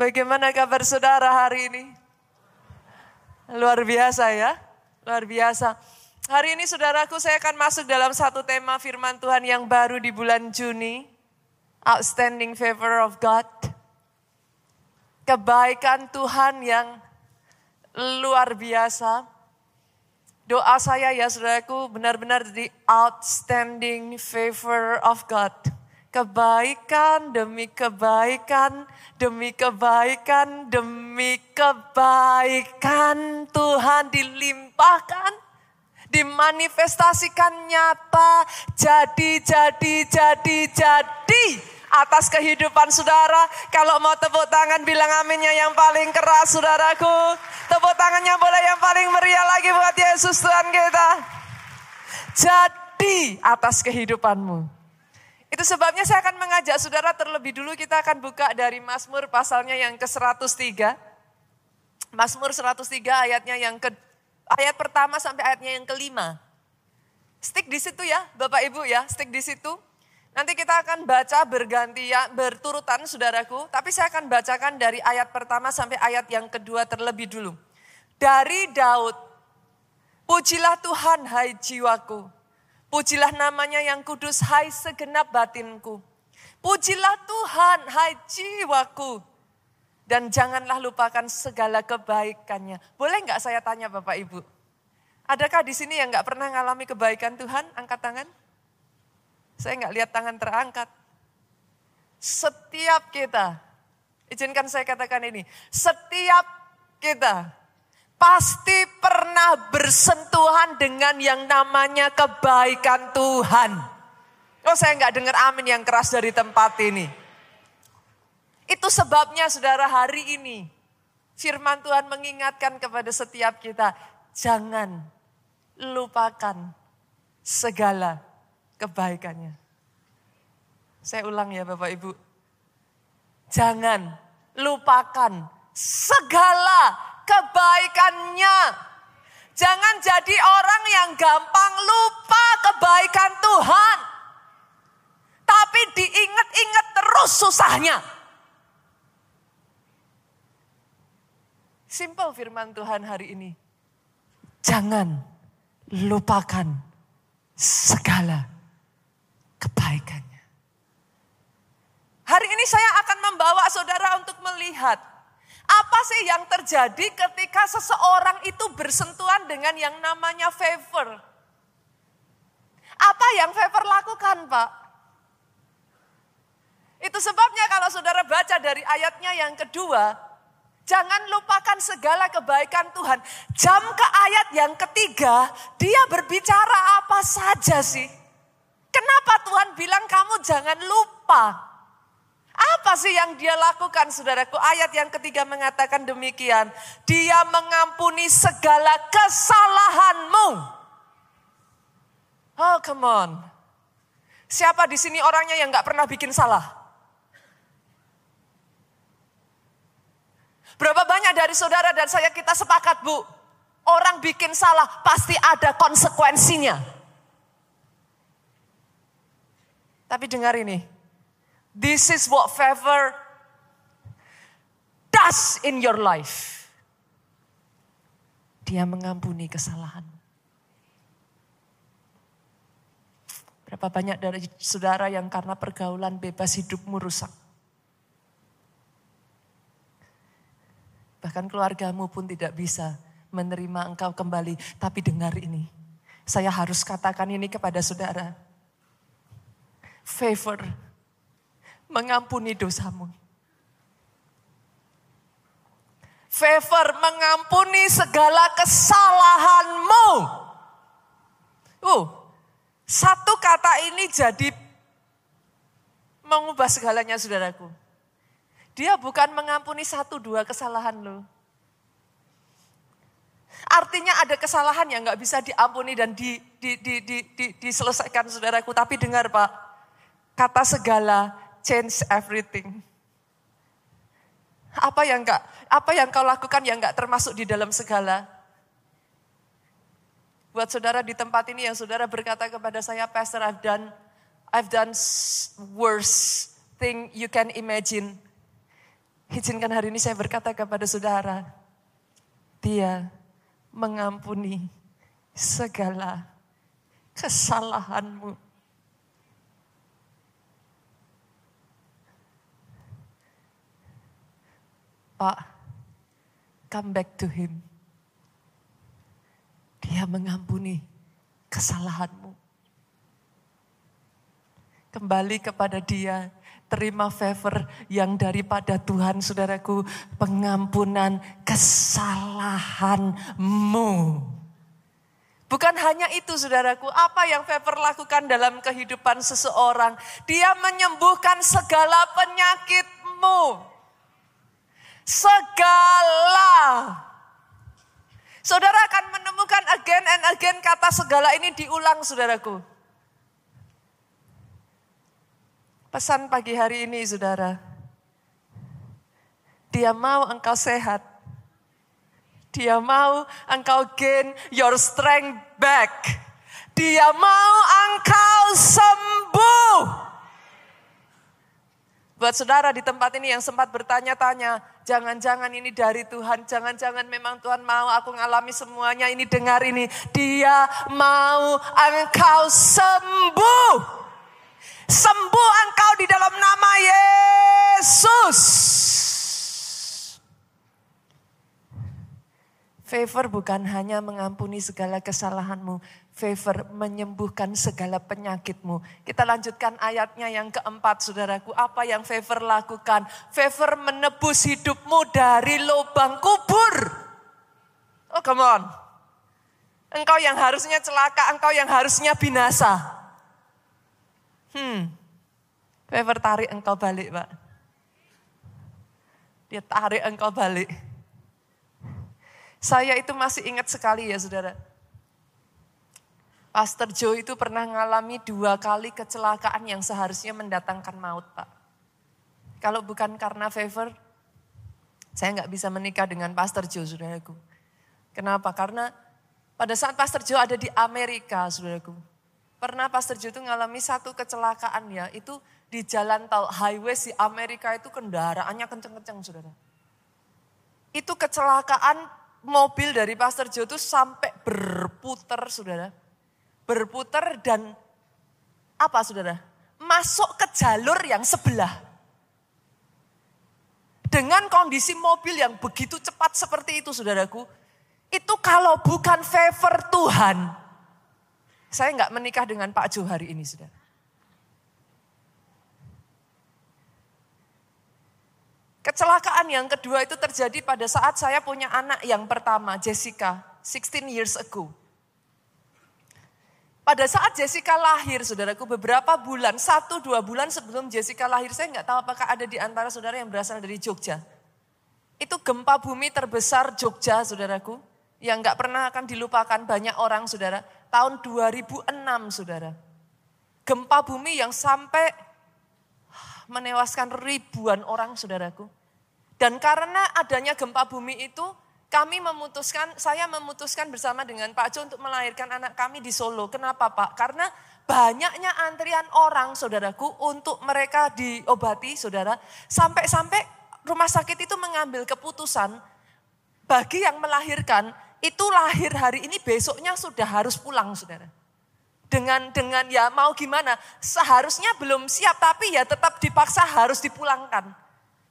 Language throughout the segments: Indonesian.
Bagaimana kabar saudara hari ini? Luar biasa ya, luar biasa. Hari ini saudaraku saya akan masuk dalam satu tema firman Tuhan yang baru di bulan Juni. Outstanding favor of God. Kebaikan Tuhan yang luar biasa. Doa saya ya saudaraku benar-benar di outstanding favor of God. Kebaikan demi kebaikan, demi kebaikan, demi kebaikan Tuhan dilimpahkan, dimanifestasikan nyata, jadi, jadi, jadi, jadi atas kehidupan saudara. Kalau mau tepuk tangan bilang aminnya yang paling keras saudaraku. Tepuk tangannya boleh yang paling meriah lagi buat Yesus Tuhan kita. Jadi atas kehidupanmu. Itu sebabnya saya akan mengajak saudara terlebih dulu kita akan buka dari Mazmur pasalnya yang ke-103. Mazmur 103 ayatnya yang ke ayat pertama sampai ayatnya yang kelima. Stick di situ ya, Bapak Ibu ya, stick di situ. Nanti kita akan baca bergantian, berturutan saudaraku. Tapi saya akan bacakan dari ayat pertama sampai ayat yang kedua terlebih dulu. Dari Daud, pujilah Tuhan hai jiwaku. Pujilah namanya yang kudus, hai segenap batinku. Pujilah Tuhan, hai jiwaku. Dan janganlah lupakan segala kebaikannya. Boleh nggak saya tanya Bapak Ibu? Adakah di sini yang nggak pernah ngalami kebaikan Tuhan? Angkat tangan. Saya nggak lihat tangan terangkat. Setiap kita, izinkan saya katakan ini, setiap kita pasti pernah bersentuhan dengan yang namanya kebaikan Tuhan. Oh saya nggak dengar amin yang keras dari tempat ini. Itu sebabnya saudara hari ini firman Tuhan mengingatkan kepada setiap kita. Jangan lupakan segala kebaikannya. Saya ulang ya Bapak Ibu. Jangan lupakan segala kebaikannya. Jangan jadi orang yang gampang lupa kebaikan Tuhan. Tapi diingat-ingat terus susahnya. Simple firman Tuhan hari ini. Jangan lupakan segala kebaikannya. Hari ini saya akan membawa saudara untuk melihat apa sih yang terjadi ketika seseorang itu bersentuhan dengan yang namanya favor? Apa yang favor lakukan, Pak? Itu sebabnya kalau saudara baca dari ayatnya yang kedua, jangan lupakan segala kebaikan Tuhan. Jam ke ayat yang ketiga, dia berbicara apa saja sih? Kenapa Tuhan bilang kamu jangan lupa? Apa sih yang dia lakukan saudaraku? Ayat yang ketiga mengatakan demikian. Dia mengampuni segala kesalahanmu. Oh come on. Siapa di sini orangnya yang gak pernah bikin salah? Berapa banyak dari saudara dan saya kita sepakat bu. Orang bikin salah pasti ada konsekuensinya. Tapi dengar ini. This is what favor does in your life. Dia mengampuni kesalahan. Berapa banyak dari saudara yang karena pergaulan bebas hidupmu rusak. Bahkan keluargamu pun tidak bisa menerima engkau kembali. Tapi dengar ini, saya harus katakan ini kepada saudara. Favor mengampuni dosamu. Favor mengampuni segala kesalahanmu. Uh, satu kata ini jadi mengubah segalanya saudaraku. Dia bukan mengampuni satu dua kesalahan lo. Artinya ada kesalahan yang nggak bisa diampuni dan di, di, di, di, di, diselesaikan saudaraku. Tapi dengar pak, kata segala change everything. Apa yang enggak, apa yang kau lakukan yang enggak termasuk di dalam segala? Buat saudara di tempat ini yang saudara berkata kepada saya, Pastor, I've done, I've done worse thing you can imagine. Izinkan hari ini saya berkata kepada saudara, dia mengampuni segala kesalahanmu. Pak, come back to him. Dia mengampuni kesalahanmu. Kembali kepada dia, terima favor yang daripada Tuhan saudaraku, pengampunan kesalahanmu. Bukan hanya itu saudaraku, apa yang favor lakukan dalam kehidupan seseorang? Dia menyembuhkan segala penyakitmu. Segala. Saudara akan menemukan again and again kata segala ini diulang saudaraku. Pesan pagi hari ini saudara. Dia mau engkau sehat. Dia mau engkau gain your strength back. Dia mau engkau sembuh. Buat saudara di tempat ini yang sempat bertanya-tanya, jangan-jangan ini dari Tuhan, jangan-jangan memang Tuhan mau aku ngalami semuanya, ini dengar ini. Dia mau engkau sembuh. Sembuh engkau di dalam nama Yesus. Favor bukan hanya mengampuni segala kesalahanmu, favor menyembuhkan segala penyakitmu. Kita lanjutkan ayatnya yang keempat, saudaraku. Apa yang favor lakukan? Favor menebus hidupmu dari lubang kubur. Oh, come on. Engkau yang harusnya celaka, engkau yang harusnya binasa. Hmm, Favor tarik engkau balik pak. Dia tarik engkau balik. Saya itu masih ingat sekali ya saudara. Pastor Joe itu pernah mengalami dua kali kecelakaan yang seharusnya mendatangkan maut pak. Kalau bukan karena favor, saya nggak bisa menikah dengan Pastor Joe saudaraku. Kenapa? Karena pada saat Pastor Joe ada di Amerika saudaraku. Pernah Pastor Joe itu mengalami satu kecelakaan ya, itu di jalan tol highway di Amerika itu kendaraannya kenceng-kenceng saudara. Itu kecelakaan mobil dari Pastor Joe itu sampai berputar saudara. Berputar dan apa saudara? Masuk ke jalur yang sebelah. Dengan kondisi mobil yang begitu cepat seperti itu saudaraku. Itu kalau bukan favor Tuhan, saya nggak menikah dengan Pak Jo hari ini, sudah. Kecelakaan yang kedua itu terjadi pada saat saya punya anak yang pertama, Jessica, 16 years ago. Pada saat Jessica lahir, saudaraku, beberapa bulan, satu dua bulan sebelum Jessica lahir, saya nggak tahu apakah ada di antara saudara yang berasal dari Jogja. Itu gempa bumi terbesar Jogja, saudaraku, yang nggak pernah akan dilupakan banyak orang, saudara tahun 2006 saudara. Gempa bumi yang sampai menewaskan ribuan orang saudaraku. Dan karena adanya gempa bumi itu kami memutuskan, saya memutuskan bersama dengan Pak Jo untuk melahirkan anak kami di Solo. Kenapa Pak? Karena banyaknya antrian orang saudaraku untuk mereka diobati saudara. Sampai-sampai rumah sakit itu mengambil keputusan bagi yang melahirkan itu lahir hari ini besoknya sudah harus pulang saudara. Dengan dengan ya mau gimana, seharusnya belum siap tapi ya tetap dipaksa harus dipulangkan.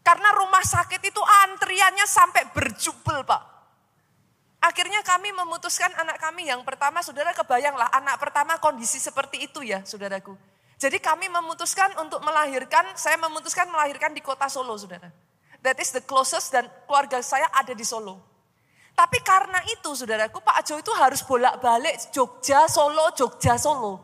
Karena rumah sakit itu antriannya sampai berjubel pak. Akhirnya kami memutuskan anak kami yang pertama, saudara kebayanglah anak pertama kondisi seperti itu ya saudaraku. Jadi kami memutuskan untuk melahirkan, saya memutuskan melahirkan di kota Solo saudara. That is the closest dan keluarga saya ada di Solo. Tapi karena itu saudaraku Pak Ajo itu harus bolak-balik Jogja, Solo, Jogja, Solo.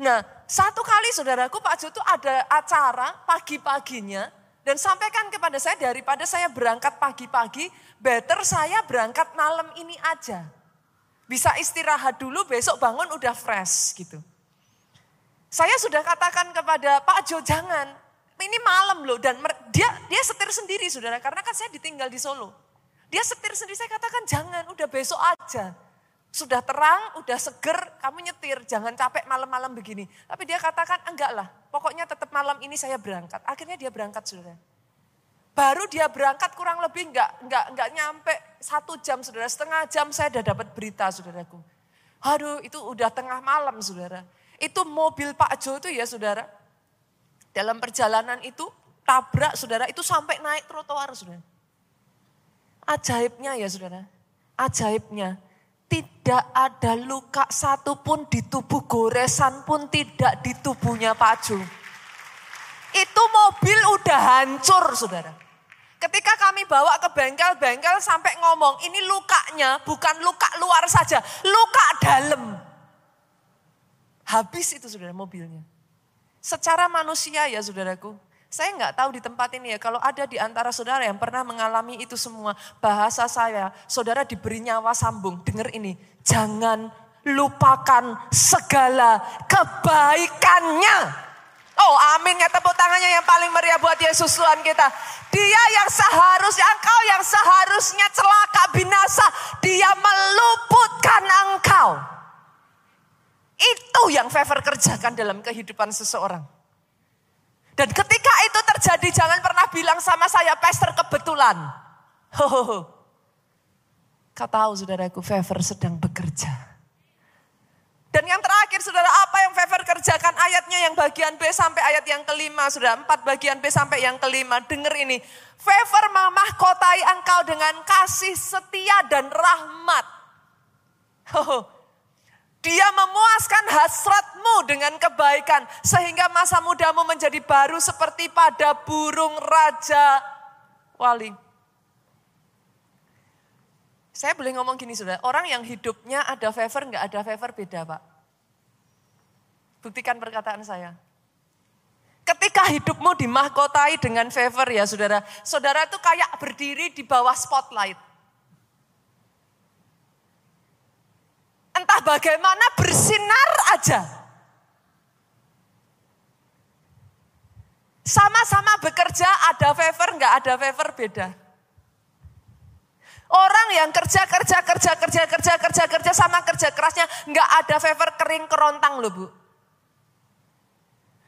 Nah satu kali saudaraku Pak Ajo itu ada acara pagi-paginya dan sampaikan kepada saya daripada saya berangkat pagi-pagi, better saya berangkat malam ini aja. Bisa istirahat dulu, besok bangun udah fresh gitu. Saya sudah katakan kepada Pak Jo jangan, ini malam loh dan dia dia setir sendiri saudara karena kan saya ditinggal di Solo. Dia setir sendiri, saya katakan jangan, udah besok aja. Sudah terang, udah seger, kamu nyetir, jangan capek malam-malam begini. Tapi dia katakan enggak lah, pokoknya tetap malam ini saya berangkat. Akhirnya dia berangkat saudara. Baru dia berangkat kurang lebih nggak nggak nggak nyampe satu jam saudara, setengah jam saya udah dapat berita saudaraku. Aduh itu udah tengah malam saudara. Itu mobil Pak Jo itu ya saudara. Dalam perjalanan itu tabrak saudara, itu sampai naik trotoar saudara. Ajaibnya ya saudara, ajaibnya tidak ada luka satupun di tubuh goresan pun tidak di tubuhnya Pak Jo. Itu mobil udah hancur saudara. Ketika kami bawa ke bengkel-bengkel sampai ngomong, ini lukanya bukan luka luar saja, luka dalam. Habis itu saudara mobilnya. Secara manusia ya saudaraku, saya nggak tahu di tempat ini ya, kalau ada di antara saudara yang pernah mengalami itu semua, bahasa saya, saudara diberi nyawa sambung, dengar ini, jangan lupakan segala kebaikannya. Oh amin ya tepuk tangannya yang paling meriah buat Yesus Tuhan kita. Dia yang seharusnya, engkau yang seharusnya celaka binasa. Dia meluputkan engkau. Itu yang favor kerjakan dalam kehidupan seseorang. Dan ketika itu terjadi jangan pernah bilang sama saya, pastor kebetulan. Hohoho. Kau tahu saudaraku, favor sedang bekerja. Dan yang terakhir saudara, apa yang Fever kerjakan ayatnya yang bagian B sampai ayat yang kelima. Sudah empat bagian B sampai yang kelima. Dengar ini. Fever memahkotai engkau dengan kasih setia dan rahmat. Oh, dia memuaskan hasratmu dengan kebaikan. Sehingga masa mudamu menjadi baru seperti pada burung raja wali. Saya boleh ngomong gini sudah, orang yang hidupnya ada favor, nggak ada favor beda pak. Buktikan perkataan saya. Ketika hidupmu dimahkotai dengan favor ya saudara, saudara itu kayak berdiri di bawah spotlight. Entah bagaimana bersinar aja. Sama-sama bekerja ada favor, nggak ada favor beda. Orang yang kerja, kerja, kerja, kerja, kerja, kerja, kerja sama kerja kerasnya nggak ada favor kering kerontang loh bu.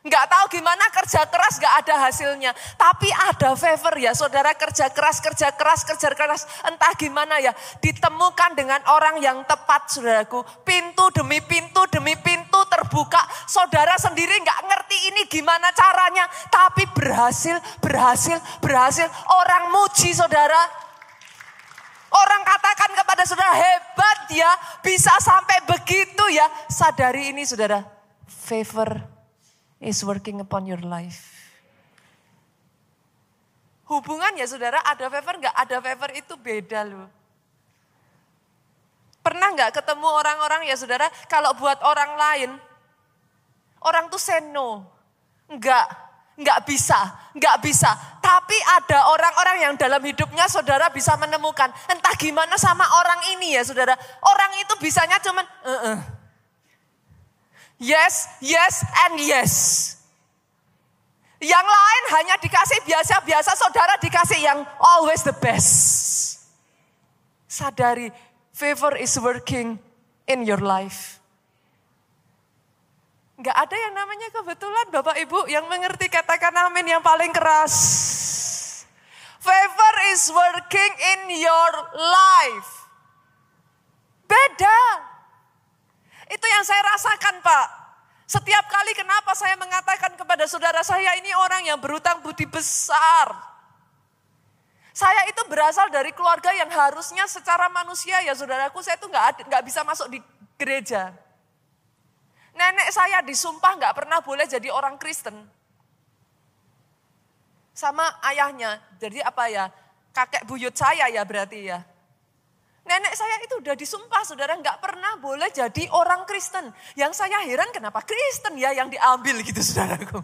Nggak tahu gimana kerja keras nggak ada hasilnya. Tapi ada favor ya saudara kerja keras, kerja keras, kerja keras. Entah gimana ya. Ditemukan dengan orang yang tepat saudaraku. Pintu demi pintu demi pintu terbuka. Saudara sendiri nggak ngerti ini gimana caranya. Tapi berhasil, berhasil, berhasil. Orang muji saudara. Orang katakan kepada saudara hebat ya, bisa sampai begitu ya. Sadari ini saudara, favor is working upon your life. Hubungan ya saudara, ada favor nggak? Ada favor itu beda loh. Pernah nggak ketemu orang-orang ya saudara, kalau buat orang lain, orang tuh seno. Enggak, enggak bisa, enggak bisa. Tapi ada orang-orang yang dalam hidupnya saudara bisa menemukan. Entah gimana sama orang ini ya saudara. Orang itu bisanya cuman uh -uh. Yes, yes, and yes. Yang lain hanya dikasih biasa-biasa, saudara dikasih yang always the best. Sadari, favor is working in your life. Enggak ada yang namanya kebetulan Bapak Ibu yang mengerti katakan amin yang paling keras. Favor is working in your life. Beda. Itu yang saya rasakan Pak. Setiap kali kenapa saya mengatakan kepada saudara saya ini orang yang berutang budi besar. Saya itu berasal dari keluarga yang harusnya secara manusia ya saudaraku saya itu nggak nggak bisa masuk di gereja. Nenek saya disumpah nggak pernah boleh jadi orang Kristen. Sama ayahnya, jadi apa ya, kakek buyut saya ya berarti ya. Nenek saya itu udah disumpah saudara nggak pernah boleh jadi orang Kristen. Yang saya heran kenapa Kristen ya yang diambil gitu saudaraku.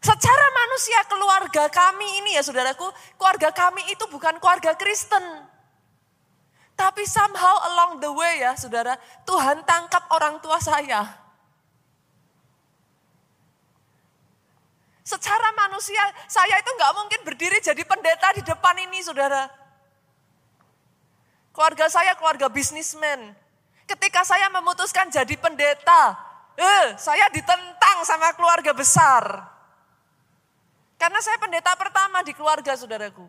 Secara manusia keluarga kami ini ya saudaraku, keluarga kami itu bukan keluarga Kristen. Tapi somehow along the way ya saudara, Tuhan tangkap orang tua saya. Secara manusia, saya itu nggak mungkin berdiri jadi pendeta di depan ini saudara. Keluarga saya keluarga bisnismen. Ketika saya memutuskan jadi pendeta, eh, saya ditentang sama keluarga besar. Karena saya pendeta pertama di keluarga saudaraku.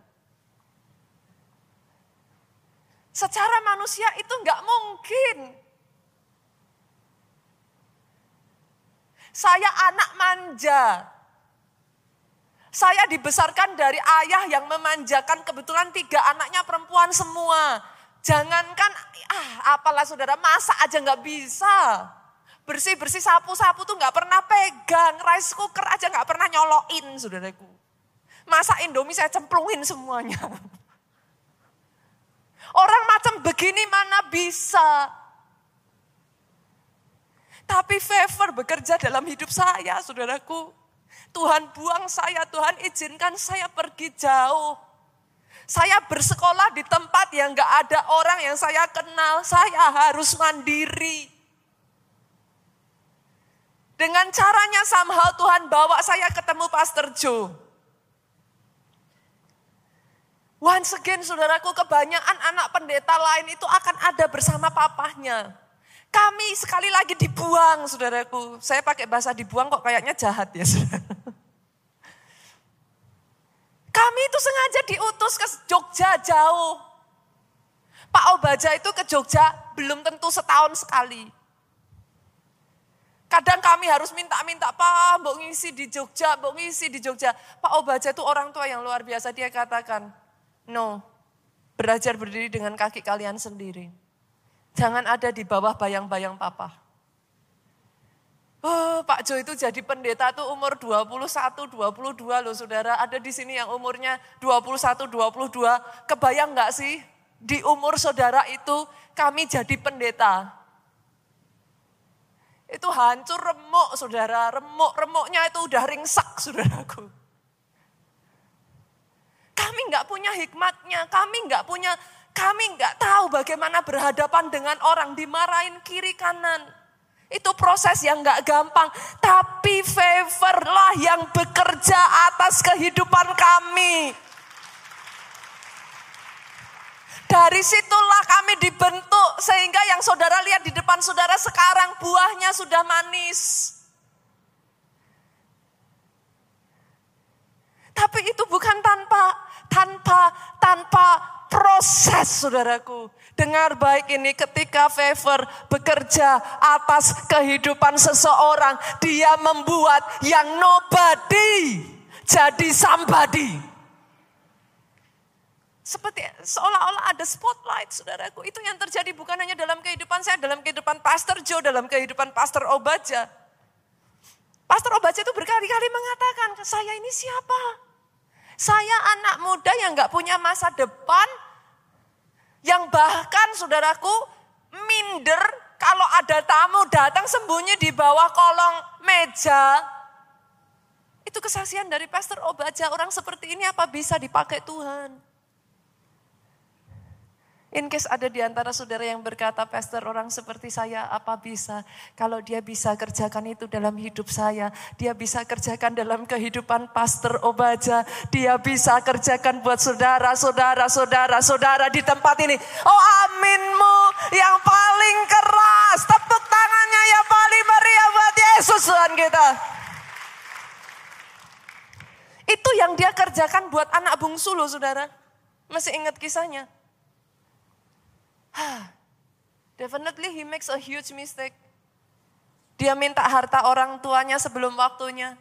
Secara manusia itu nggak mungkin. Saya anak manja. Saya dibesarkan dari ayah yang memanjakan kebetulan tiga anaknya perempuan semua. Jangankan, ah apalah saudara, masa aja nggak bisa. Bersih-bersih sapu-sapu tuh nggak pernah pegang. Rice cooker aja nggak pernah nyoloin saudaraku. Masa Indomie saya cemplungin semuanya. Orang macam begini mana bisa. Tapi favor bekerja dalam hidup saya, saudaraku. Tuhan buang saya, Tuhan izinkan saya pergi jauh. Saya bersekolah di tempat yang gak ada orang yang saya kenal. Saya harus mandiri. Dengan caranya somehow Tuhan bawa saya ketemu Pastor Joe. Once again saudaraku kebanyakan anak pendeta lain itu akan ada bersama papahnya. Kami sekali lagi dibuang saudaraku. Saya pakai bahasa dibuang kok kayaknya jahat ya saudara. Kami itu sengaja diutus ke Jogja jauh. Pak Obaja itu ke Jogja belum tentu setahun sekali. Kadang kami harus minta-minta, Pak, mau ngisi di Jogja, mau ngisi di Jogja. Pak Obaja itu orang tua yang luar biasa. Dia katakan, No, belajar berdiri dengan kaki kalian sendiri. Jangan ada di bawah bayang-bayang papa. Oh, Pak Jo itu jadi pendeta tuh umur 21, 22 loh saudara. Ada di sini yang umurnya 21, 22. Kebayang nggak sih di umur saudara itu kami jadi pendeta. Itu hancur remuk saudara, remuk-remuknya itu udah ringsak saudaraku. Kami nggak punya hikmatnya, kami nggak punya, kami nggak tahu bagaimana berhadapan dengan orang dimarahin kiri kanan. Itu proses yang nggak gampang, tapi favor lah yang bekerja atas kehidupan kami. Dari situlah kami dibentuk sehingga yang saudara lihat di depan saudara sekarang buahnya sudah manis. Tapi itu bukan tanpa tanpa tanpa proses saudaraku. Dengar baik ini ketika favor bekerja atas kehidupan seseorang, dia membuat yang nobody jadi somebody. Seperti seolah-olah ada spotlight saudaraku. Itu yang terjadi bukan hanya dalam kehidupan saya, dalam kehidupan Pastor Joe, dalam kehidupan Pastor Obaja. Pastor Obaja itu berkali-kali mengatakan, saya ini siapa? Saya anak muda yang gak punya masa depan, yang bahkan saudaraku minder kalau ada tamu datang sembunyi di bawah kolong meja. Itu kesaksian dari Pastor Obaja, orang seperti ini apa bisa dipakai Tuhan? In case ada di antara saudara yang berkata, Pastor orang seperti saya apa bisa? Kalau dia bisa kerjakan itu dalam hidup saya, dia bisa kerjakan dalam kehidupan Pastor Obaja, dia bisa kerjakan buat saudara, saudara, saudara, saudara di tempat ini. Oh aminmu yang paling keras, tepuk tangannya yang paling meriah buat Yesus Tuhan kita. Itu yang dia kerjakan buat anak bungsu loh saudara. Masih ingat kisahnya? Definitely he makes a huge mistake. Dia minta harta orang tuanya sebelum waktunya.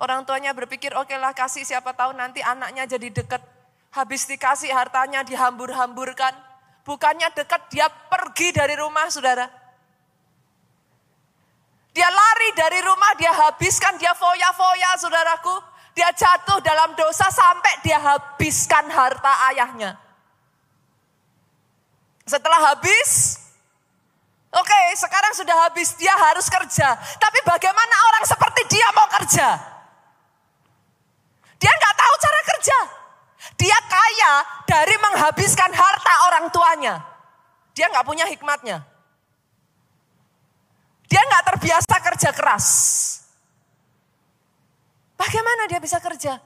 Orang tuanya berpikir, oke okay lah kasih siapa tahu nanti anaknya jadi dekat. Habis dikasih hartanya dihambur-hamburkan. Bukannya dekat, dia pergi dari rumah saudara. Dia lari dari rumah, dia habiskan, dia foya-foya saudaraku. Dia jatuh dalam dosa sampai dia habiskan harta ayahnya. Setelah habis, oke okay, sekarang sudah habis, dia harus kerja. Tapi bagaimana orang seperti dia mau kerja? Dia nggak tahu cara kerja. Dia kaya dari menghabiskan harta orang tuanya. Dia nggak punya hikmatnya. Dia nggak terbiasa kerja keras. Bagaimana dia bisa kerja?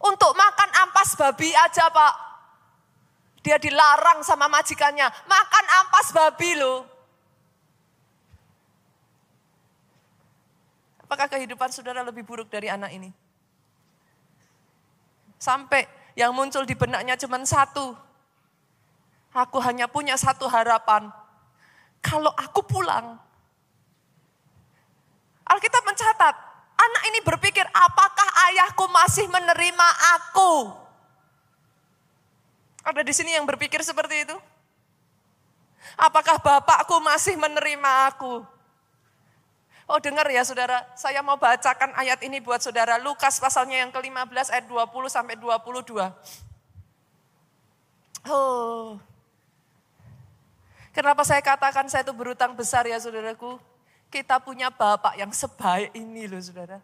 Untuk makan ampas babi aja pak. Dia dilarang sama majikannya, makan ampas babi lo. Apakah kehidupan saudara lebih buruk dari anak ini? Sampai yang muncul di benaknya cuma satu. Aku hanya punya satu harapan. Kalau aku pulang. Alkitab mencatat, anak ini berpikir apakah ayahku masih menerima aku? Ada di sini yang berpikir seperti itu? Apakah bapakku masih menerima aku? Oh dengar ya saudara, saya mau bacakan ayat ini buat saudara. Lukas pasalnya yang ke-15 ayat 20 sampai 22. Oh. Kenapa saya katakan saya itu berutang besar ya saudaraku? Kita punya bapak yang sebaik ini loh saudara.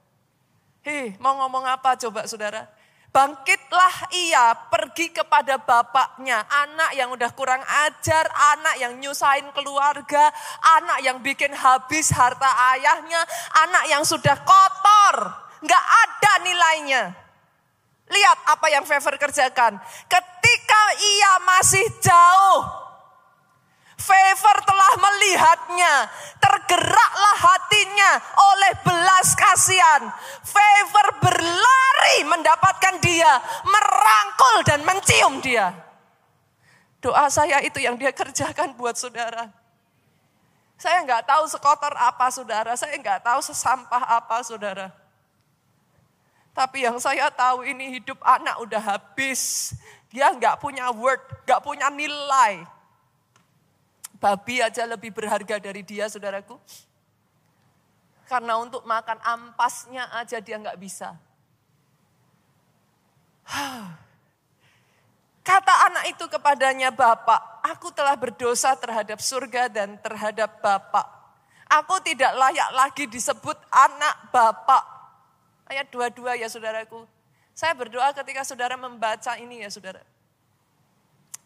Hei, mau ngomong apa coba saudara? Bangkitlah ia pergi kepada bapaknya. Anak yang udah kurang ajar, anak yang nyusahin keluarga, anak yang bikin habis harta ayahnya, anak yang sudah kotor. Nggak ada nilainya. Lihat apa yang Fever kerjakan. Ketika ia masih jauh Favor telah melihatnya, tergeraklah hatinya oleh belas kasihan. Favor berlari mendapatkan dia, merangkul dan mencium dia. Doa saya itu yang dia kerjakan buat saudara. Saya nggak tahu sekotor apa saudara, saya nggak tahu sesampah apa saudara. Tapi yang saya tahu ini hidup anak udah habis. Dia nggak punya word, nggak punya nilai. Babi aja lebih berharga dari dia saudaraku. Karena untuk makan ampasnya aja dia nggak bisa. Kata anak itu kepadanya, Bapak, aku telah berdosa terhadap surga dan terhadap Bapak. Aku tidak layak lagi disebut anak Bapak. Ayat 22 ya saudaraku. Saya berdoa ketika saudara membaca ini ya saudara.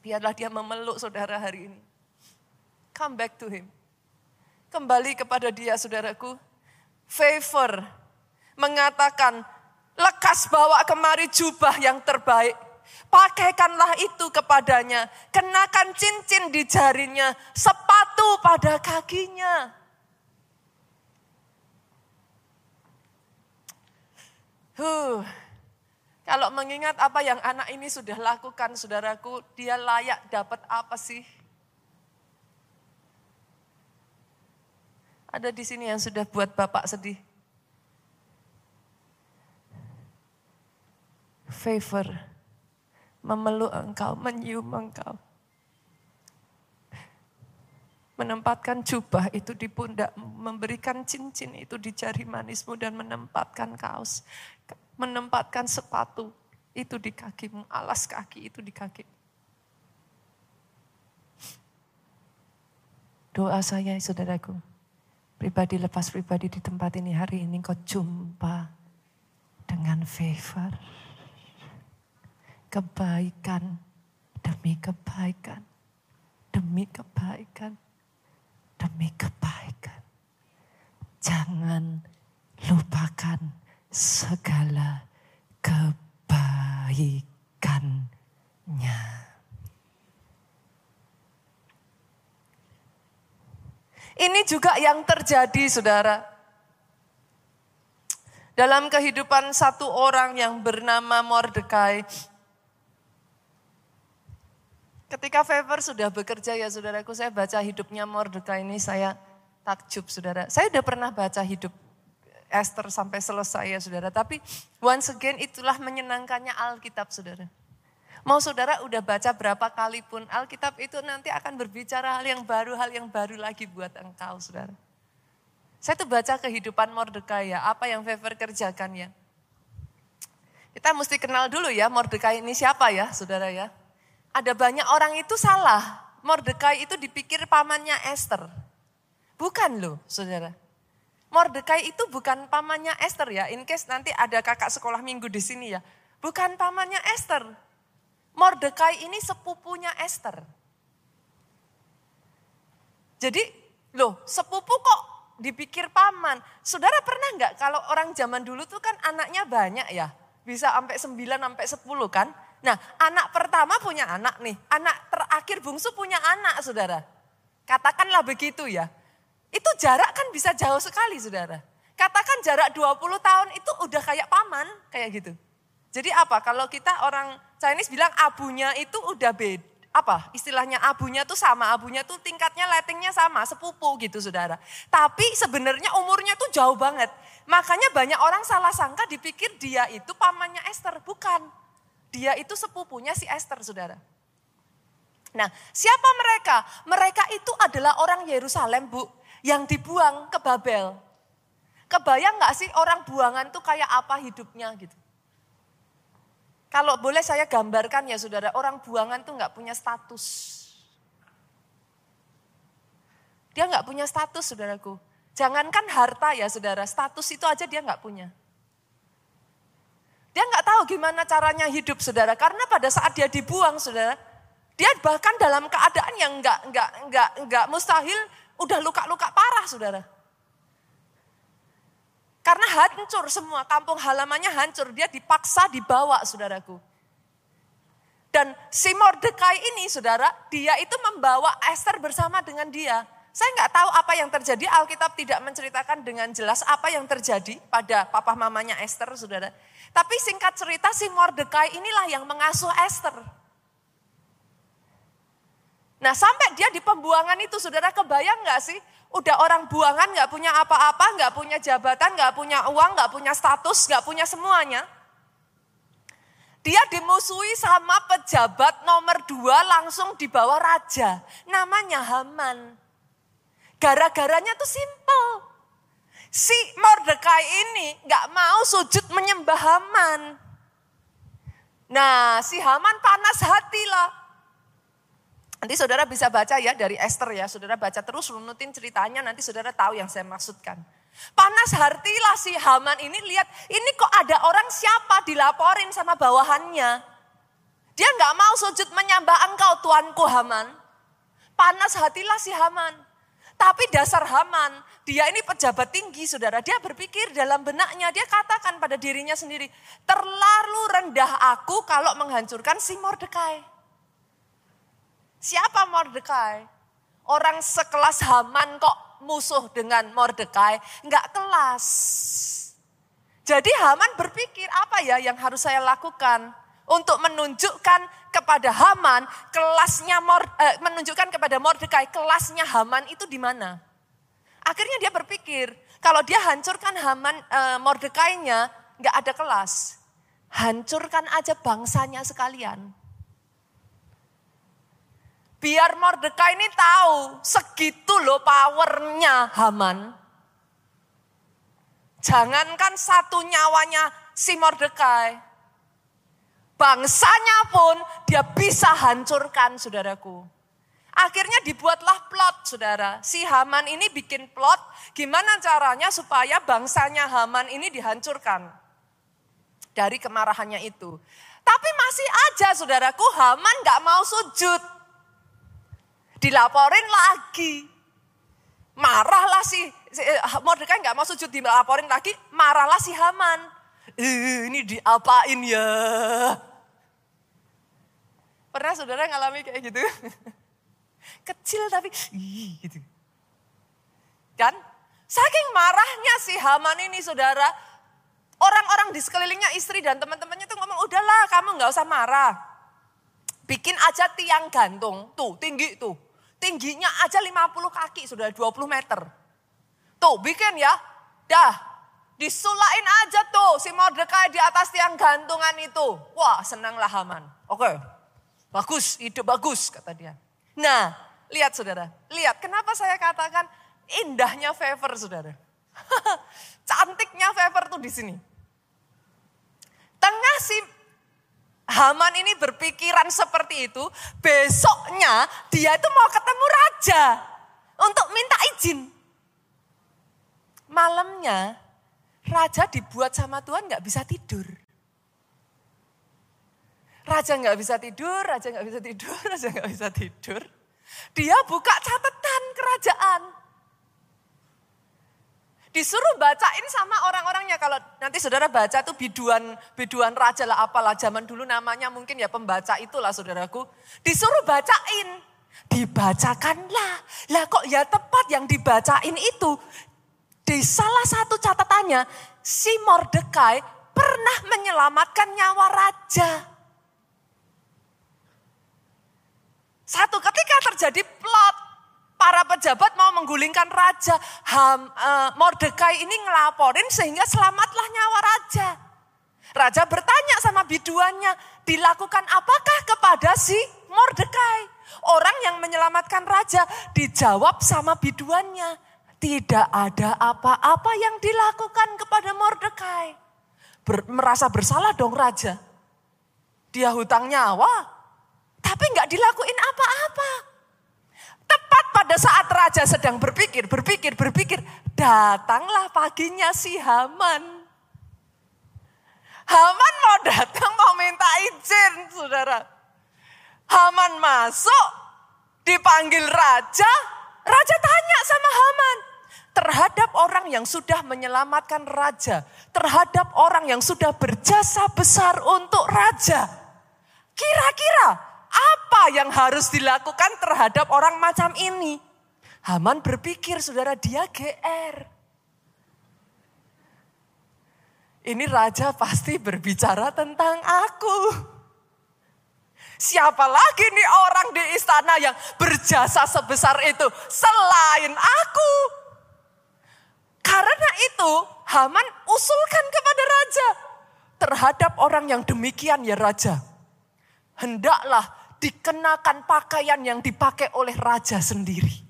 Biarlah dia memeluk saudara hari ini. Come back to him. Kembali kepada dia saudaraku. Favor mengatakan, lekas bawa kemari jubah yang terbaik. Pakaikanlah itu kepadanya. Kenakan cincin di jarinya. Sepatu pada kakinya. Huh. Kalau mengingat apa yang anak ini sudah lakukan, saudaraku, dia layak dapat apa sih? Ada di sini yang sudah buat Bapak sedih. Favor, memeluk engkau, menyium engkau. Menempatkan jubah itu di pundak, memberikan cincin itu di jari manismu dan menempatkan kaos. Menempatkan sepatu itu di kakimu, alas kaki itu di kaki. Doa saya saudaraku, pribadi lepas pribadi di tempat ini hari ini kau jumpa dengan favor. Kebaikan demi kebaikan, demi kebaikan, demi kebaikan. Jangan lupakan segala kebaikannya. Ini juga yang terjadi saudara. Dalam kehidupan satu orang yang bernama Mordekai. Ketika Favor sudah bekerja ya saudaraku, saya baca hidupnya Mordekai ini saya takjub saudara. Saya udah pernah baca hidup Esther sampai selesai ya saudara. Tapi once again itulah menyenangkannya Alkitab saudara. Mau saudara udah baca berapa kali pun Alkitab itu nanti akan berbicara hal yang baru, hal yang baru lagi buat engkau saudara. Saya tuh baca kehidupan Mordekai ya, apa yang Fever kerjakan ya. Kita mesti kenal dulu ya Mordekai ini siapa ya saudara ya. Ada banyak orang itu salah. Mordekai itu dipikir pamannya Esther. Bukan loh saudara. Mordekai itu bukan pamannya Esther ya. In case nanti ada kakak sekolah minggu di sini ya. Bukan pamannya Esther. Mordekai ini sepupunya Esther. Jadi loh sepupu kok dipikir paman. Saudara pernah nggak kalau orang zaman dulu tuh kan anaknya banyak ya. Bisa sampai 9 sampai 10 kan. Nah anak pertama punya anak nih. Anak terakhir bungsu punya anak saudara. Katakanlah begitu ya. Itu jarak kan bisa jauh sekali saudara. Katakan jarak 20 tahun itu udah kayak paman kayak gitu. Jadi apa? Kalau kita orang Chinese bilang abunya itu udah beda. Apa istilahnya abunya tuh sama, abunya tuh tingkatnya lettingnya sama, sepupu gitu saudara. Tapi sebenarnya umurnya tuh jauh banget. Makanya banyak orang salah sangka dipikir dia itu pamannya Esther. Bukan. Dia itu sepupunya si Esther saudara. Nah siapa mereka? Mereka itu adalah orang Yerusalem bu. Yang dibuang ke Babel. Kebayang gak sih orang buangan tuh kayak apa hidupnya gitu. Kalau boleh saya gambarkan ya saudara, orang buangan tuh nggak punya status. Dia nggak punya status saudaraku. Jangankan harta ya saudara, status itu aja dia nggak punya. Dia nggak tahu gimana caranya hidup saudara, karena pada saat dia dibuang saudara, dia bahkan dalam keadaan yang nggak nggak nggak nggak mustahil udah luka-luka parah saudara. Karena hancur semua, kampung halamannya hancur. Dia dipaksa dibawa saudaraku. Dan si Mordekai ini saudara, dia itu membawa Esther bersama dengan dia. Saya nggak tahu apa yang terjadi, Alkitab tidak menceritakan dengan jelas apa yang terjadi pada papa mamanya Esther saudara. Tapi singkat cerita si Mordekai inilah yang mengasuh Esther. Nah sampai dia di pembuangan itu saudara kebayang nggak sih? Udah orang buangan nggak punya apa-apa, nggak punya jabatan, nggak punya uang, nggak punya status, nggak punya semuanya. Dia dimusuhi sama pejabat nomor dua langsung di bawah raja. Namanya Haman. Gara-garanya tuh simple. Si Mordekai ini nggak mau sujud menyembah Haman. Nah si Haman panas hati lah. Nanti saudara bisa baca ya dari Esther ya, saudara baca terus runutin ceritanya, nanti saudara tahu yang saya maksudkan. Panas hatilah si Haman ini lihat, ini kok ada orang siapa dilaporin sama bawahannya. Dia nggak mau sujud menyembah engkau tuanku Haman. Panas hatilah si Haman. Tapi dasar Haman, dia ini pejabat tinggi saudara. Dia berpikir dalam benaknya, dia katakan pada dirinya sendiri, terlalu rendah aku kalau menghancurkan si Mordekai. Siapa Mordekai? Orang sekelas Haman kok musuh dengan Mordekai? Enggak kelas. Jadi Haman berpikir apa ya yang harus saya lakukan untuk menunjukkan kepada Haman kelasnya eh, menunjukkan kepada Mordekai kelasnya Haman itu di mana? Akhirnya dia berpikir kalau dia hancurkan Haman eh, Mordekainya nggak ada kelas, hancurkan aja bangsanya sekalian. Biar Mordekai ini tahu segitu loh powernya Haman. Jangankan satu nyawanya si Mordekai. Bangsanya pun dia bisa hancurkan saudaraku. Akhirnya dibuatlah plot saudara. Si Haman ini bikin plot gimana caranya supaya bangsanya Haman ini dihancurkan. Dari kemarahannya itu. Tapi masih aja saudaraku Haman gak mau sujud. Dilaporin lagi. Marahlah si, si eh, Mordekai nggak mau sujud dilaporin lagi, marahlah si Haman. Eh, ini diapain ya? Pernah saudara ngalami kayak gitu? Kecil tapi gitu. Kan? Saking marahnya si Haman ini saudara, orang-orang di sekelilingnya istri dan teman-temannya tuh ngomong, udahlah kamu nggak usah marah. Bikin aja tiang gantung, tuh tinggi tuh. Tingginya aja 50 kaki, sudah 20 meter. Tuh bikin ya, dah disulain aja tuh si Mordekai di atas tiang gantungan itu. Wah senanglah Haman. Oke, bagus, ide bagus kata dia. Nah, lihat saudara, lihat kenapa saya katakan indahnya favor saudara. Cantiknya favor tuh di sini. Tengah si Haman ini berpikiran seperti itu, besoknya dia itu mau ketemu raja untuk minta izin. Malamnya raja dibuat sama Tuhan nggak bisa tidur. Raja nggak bisa tidur, raja nggak bisa tidur, raja nggak bisa tidur. Dia buka catatan kerajaan. Disuruh bacain sama orang-orangnya. Kalau nanti saudara baca tuh biduan, biduan raja lah apalah. Zaman dulu namanya mungkin ya pembaca itulah saudaraku. Disuruh bacain. Dibacakanlah. Lah kok ya tepat yang dibacain itu. Di salah satu catatannya si Mordekai pernah menyelamatkan nyawa raja. Satu ketika terjadi plot, para pejabat mau menggulingkan raja. Ham, uh, Mordekai ini ngelaporin sehingga selamatlah nyawa raja. Raja bertanya sama biduannya, dilakukan apakah kepada si Mordekai? Orang yang menyelamatkan raja dijawab sama biduannya, tidak ada apa-apa yang dilakukan kepada Mordekai. Ber, merasa bersalah dong raja. Dia hutang nyawa, tapi nggak dilakuin apa-apa. Tepat pada saat raja sedang berpikir, berpikir, berpikir, datanglah paginya si Haman. Haman mau datang mau minta izin, saudara. Haman masuk, dipanggil raja, raja tanya sama Haman. Terhadap orang yang sudah menyelamatkan raja, terhadap orang yang sudah berjasa besar untuk raja. Kira-kira apa yang harus dilakukan terhadap orang macam ini? Haman berpikir, saudara, dia GR. Ini raja pasti berbicara tentang aku. Siapa lagi nih orang di istana yang berjasa sebesar itu selain aku? Karena itu Haman usulkan kepada raja. Terhadap orang yang demikian ya raja. Hendaklah dikenakan pakaian yang dipakai oleh raja sendiri.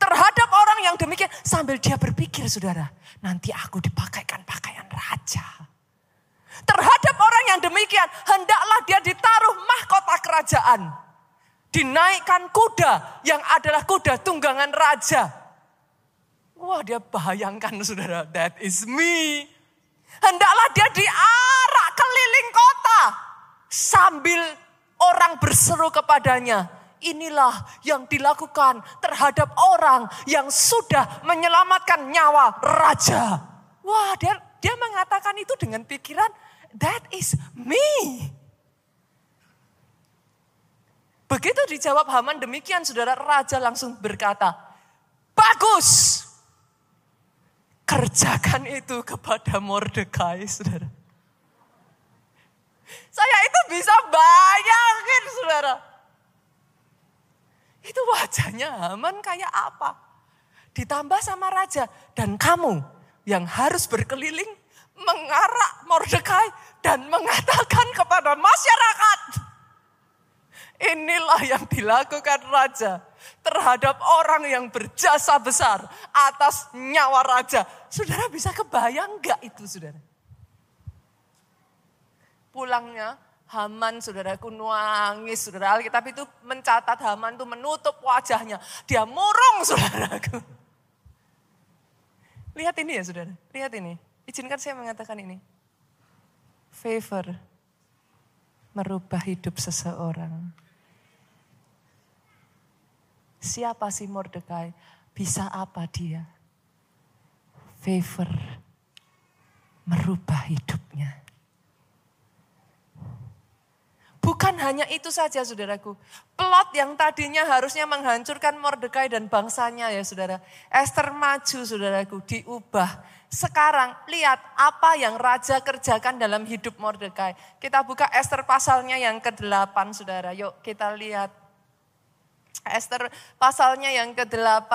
Terhadap orang yang demikian sambil dia berpikir saudara, nanti aku dipakaikan pakaian raja. Terhadap orang yang demikian, hendaklah dia ditaruh mahkota kerajaan. Dinaikkan kuda yang adalah kuda tunggangan raja. Wah dia bayangkan saudara, that is me. Hendaklah dia diarak keliling kota sambil orang berseru kepadanya, inilah yang dilakukan terhadap orang yang sudah menyelamatkan nyawa raja. Wah, dia dia mengatakan itu dengan pikiran that is me. Begitu dijawab Haman demikian saudara raja langsung berkata, bagus. Kerjakan itu kepada Mordekai saudara. Saya itu bisa bayangin saudara. Itu wajahnya Haman kayak apa? Ditambah sama raja. Dan kamu yang harus berkeliling mengarak Mordekai dan mengatakan kepada masyarakat. Inilah yang dilakukan raja terhadap orang yang berjasa besar atas nyawa raja. Saudara bisa kebayang gak itu saudara? Pulangnya Haman saudaraku nangis saudara Alkitab itu mencatat Haman itu menutup wajahnya. Dia murung saudaraku. Lihat ini ya saudara, lihat ini. Izinkan saya mengatakan ini. Favor merubah hidup seseorang. Siapa sih Mordekai? Bisa apa dia? Favor merubah hidupnya. Bukan hanya itu saja saudaraku. Plot yang tadinya harusnya menghancurkan Mordekai dan bangsanya ya saudara. Esther maju saudaraku diubah. Sekarang lihat apa yang raja kerjakan dalam hidup Mordekai. Kita buka Esther pasalnya yang ke-8 saudara. Yuk kita lihat. Esther pasalnya yang ke-8,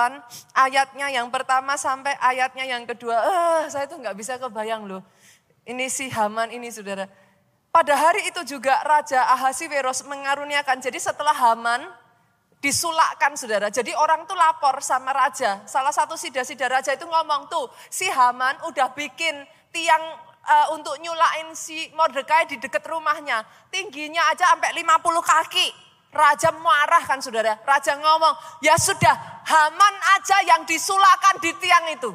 ayatnya yang pertama sampai ayatnya yang kedua. Eh, saya tuh nggak bisa kebayang loh. Ini si Haman ini saudara pada hari itu juga Raja Ahasiweros mengaruniakan. Jadi setelah Haman disulakkan saudara. Jadi orang tuh lapor sama raja. Salah satu sida-sida raja itu ngomong tuh si Haman udah bikin tiang uh, untuk nyulain si Mordekai di dekat rumahnya. Tingginya aja sampai 50 kaki. Raja marah kan saudara. Raja ngomong, ya sudah Haman aja yang disulakkan di tiang itu.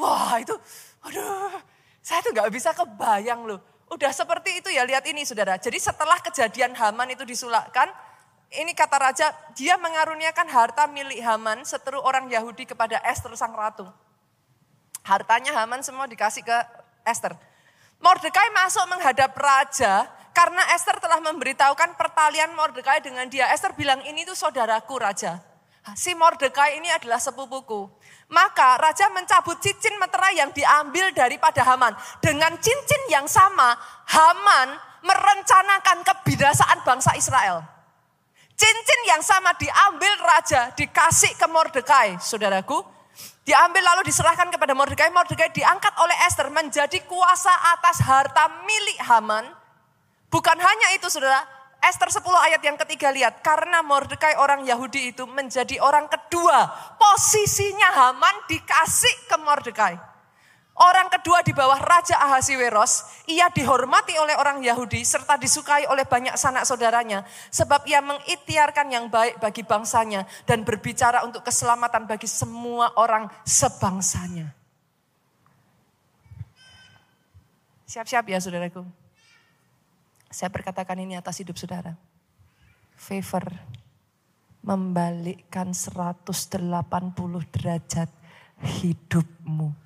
Wah itu, aduh saya tuh gak bisa kebayang loh Udah seperti itu ya, lihat ini saudara. Jadi setelah kejadian Haman itu disulakkan, ini kata raja, dia mengaruniakan harta milik Haman seteru orang Yahudi kepada Esther sang ratu. Hartanya Haman semua dikasih ke Esther. Mordekai masuk menghadap raja karena Esther telah memberitahukan pertalian Mordekai dengan dia. Esther bilang ini tuh saudaraku raja. Si Mordekai ini adalah sepupuku. Maka raja mencabut cincin meterai yang diambil daripada Haman. Dengan cincin yang sama, Haman merencanakan kebinasaan bangsa Israel. Cincin yang sama diambil raja, dikasih ke Mordekai, saudaraku. Diambil lalu diserahkan kepada Mordekai. Mordekai diangkat oleh Esther menjadi kuasa atas harta milik Haman. Bukan hanya itu saudara, Esther 10 ayat yang ketiga lihat. Karena Mordekai orang Yahudi itu menjadi orang kedua. Posisinya Haman dikasih ke Mordekai. Orang kedua di bawah Raja Ahasiweros, ia dihormati oleh orang Yahudi serta disukai oleh banyak sanak saudaranya. Sebab ia mengitiarkan yang baik bagi bangsanya dan berbicara untuk keselamatan bagi semua orang sebangsanya. Siap-siap ya saudaraku. Saya berkatakan ini atas hidup saudara. Favor membalikkan 180 derajat hidupmu.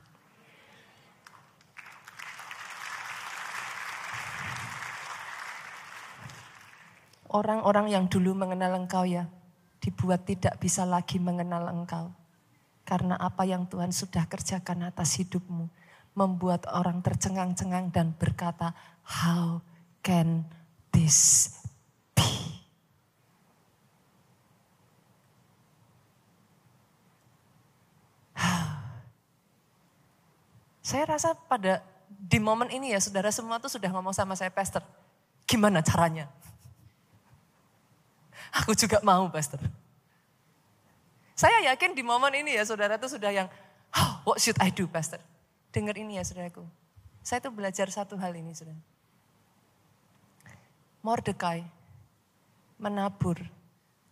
Orang-orang yang dulu mengenal engkau ya, dibuat tidak bisa lagi mengenal engkau. Karena apa yang Tuhan sudah kerjakan atas hidupmu, membuat orang tercengang-cengang dan berkata, how can this be? Saya rasa pada di momen ini ya saudara semua tuh sudah ngomong sama saya, Pastor, gimana caranya? Aku juga mau, Pastor. Saya yakin di momen ini ya saudara itu sudah yang, oh, what should I do, Pastor? Dengar ini ya saudaraku. Saya tuh belajar satu hal ini, saudara. Mordekai menabur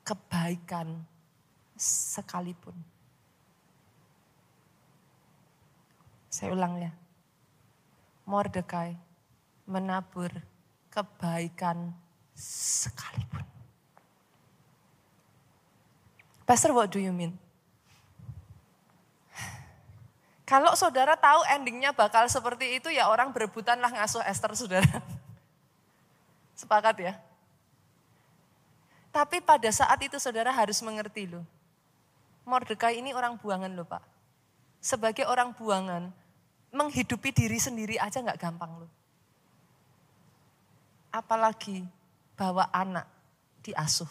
kebaikan sekalipun. Saya ulang ya. Mordekai menabur kebaikan sekalipun. Pastor, what do you mean? Kalau saudara tahu endingnya bakal seperti itu ya orang berebutanlah ngasuh Esther saudara. Sepakat ya? Tapi pada saat itu saudara harus mengerti loh. Mordekai ini orang buangan loh pak. Sebagai orang buangan, menghidupi diri sendiri aja nggak gampang loh. Apalagi bawa anak diasuh.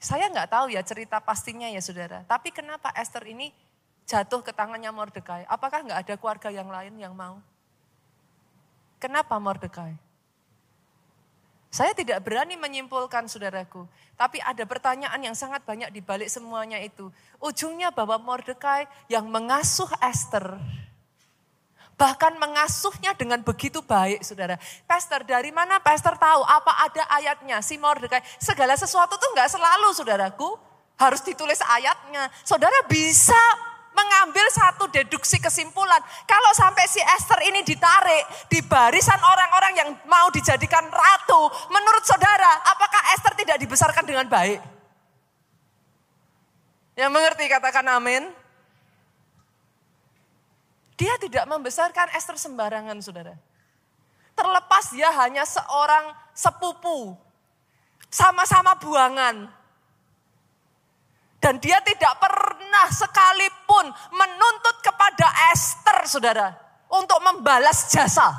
Saya nggak tahu ya cerita pastinya ya saudara. Tapi kenapa Esther ini jatuh ke tangannya Mordekai? Apakah nggak ada keluarga yang lain yang mau? Kenapa Mordekai? Saya tidak berani menyimpulkan saudaraku. Tapi ada pertanyaan yang sangat banyak di balik semuanya itu. Ujungnya bahwa Mordekai yang mengasuh Esther Bahkan mengasuhnya dengan begitu baik, saudara. Pastor, dari mana pastor tahu apa ada ayatnya? Si Mordekai, segala sesuatu tuh nggak selalu, saudaraku. Harus ditulis ayatnya. Saudara bisa mengambil satu deduksi kesimpulan. Kalau sampai si Esther ini ditarik di barisan orang-orang yang mau dijadikan ratu, menurut saudara, apakah Esther tidak dibesarkan dengan baik? Yang mengerti katakan amin. Dia tidak membesarkan Esther sembarangan saudara. Terlepas dia hanya seorang sepupu. Sama-sama buangan. Dan dia tidak pernah sekalipun menuntut kepada Esther saudara. Untuk membalas jasa.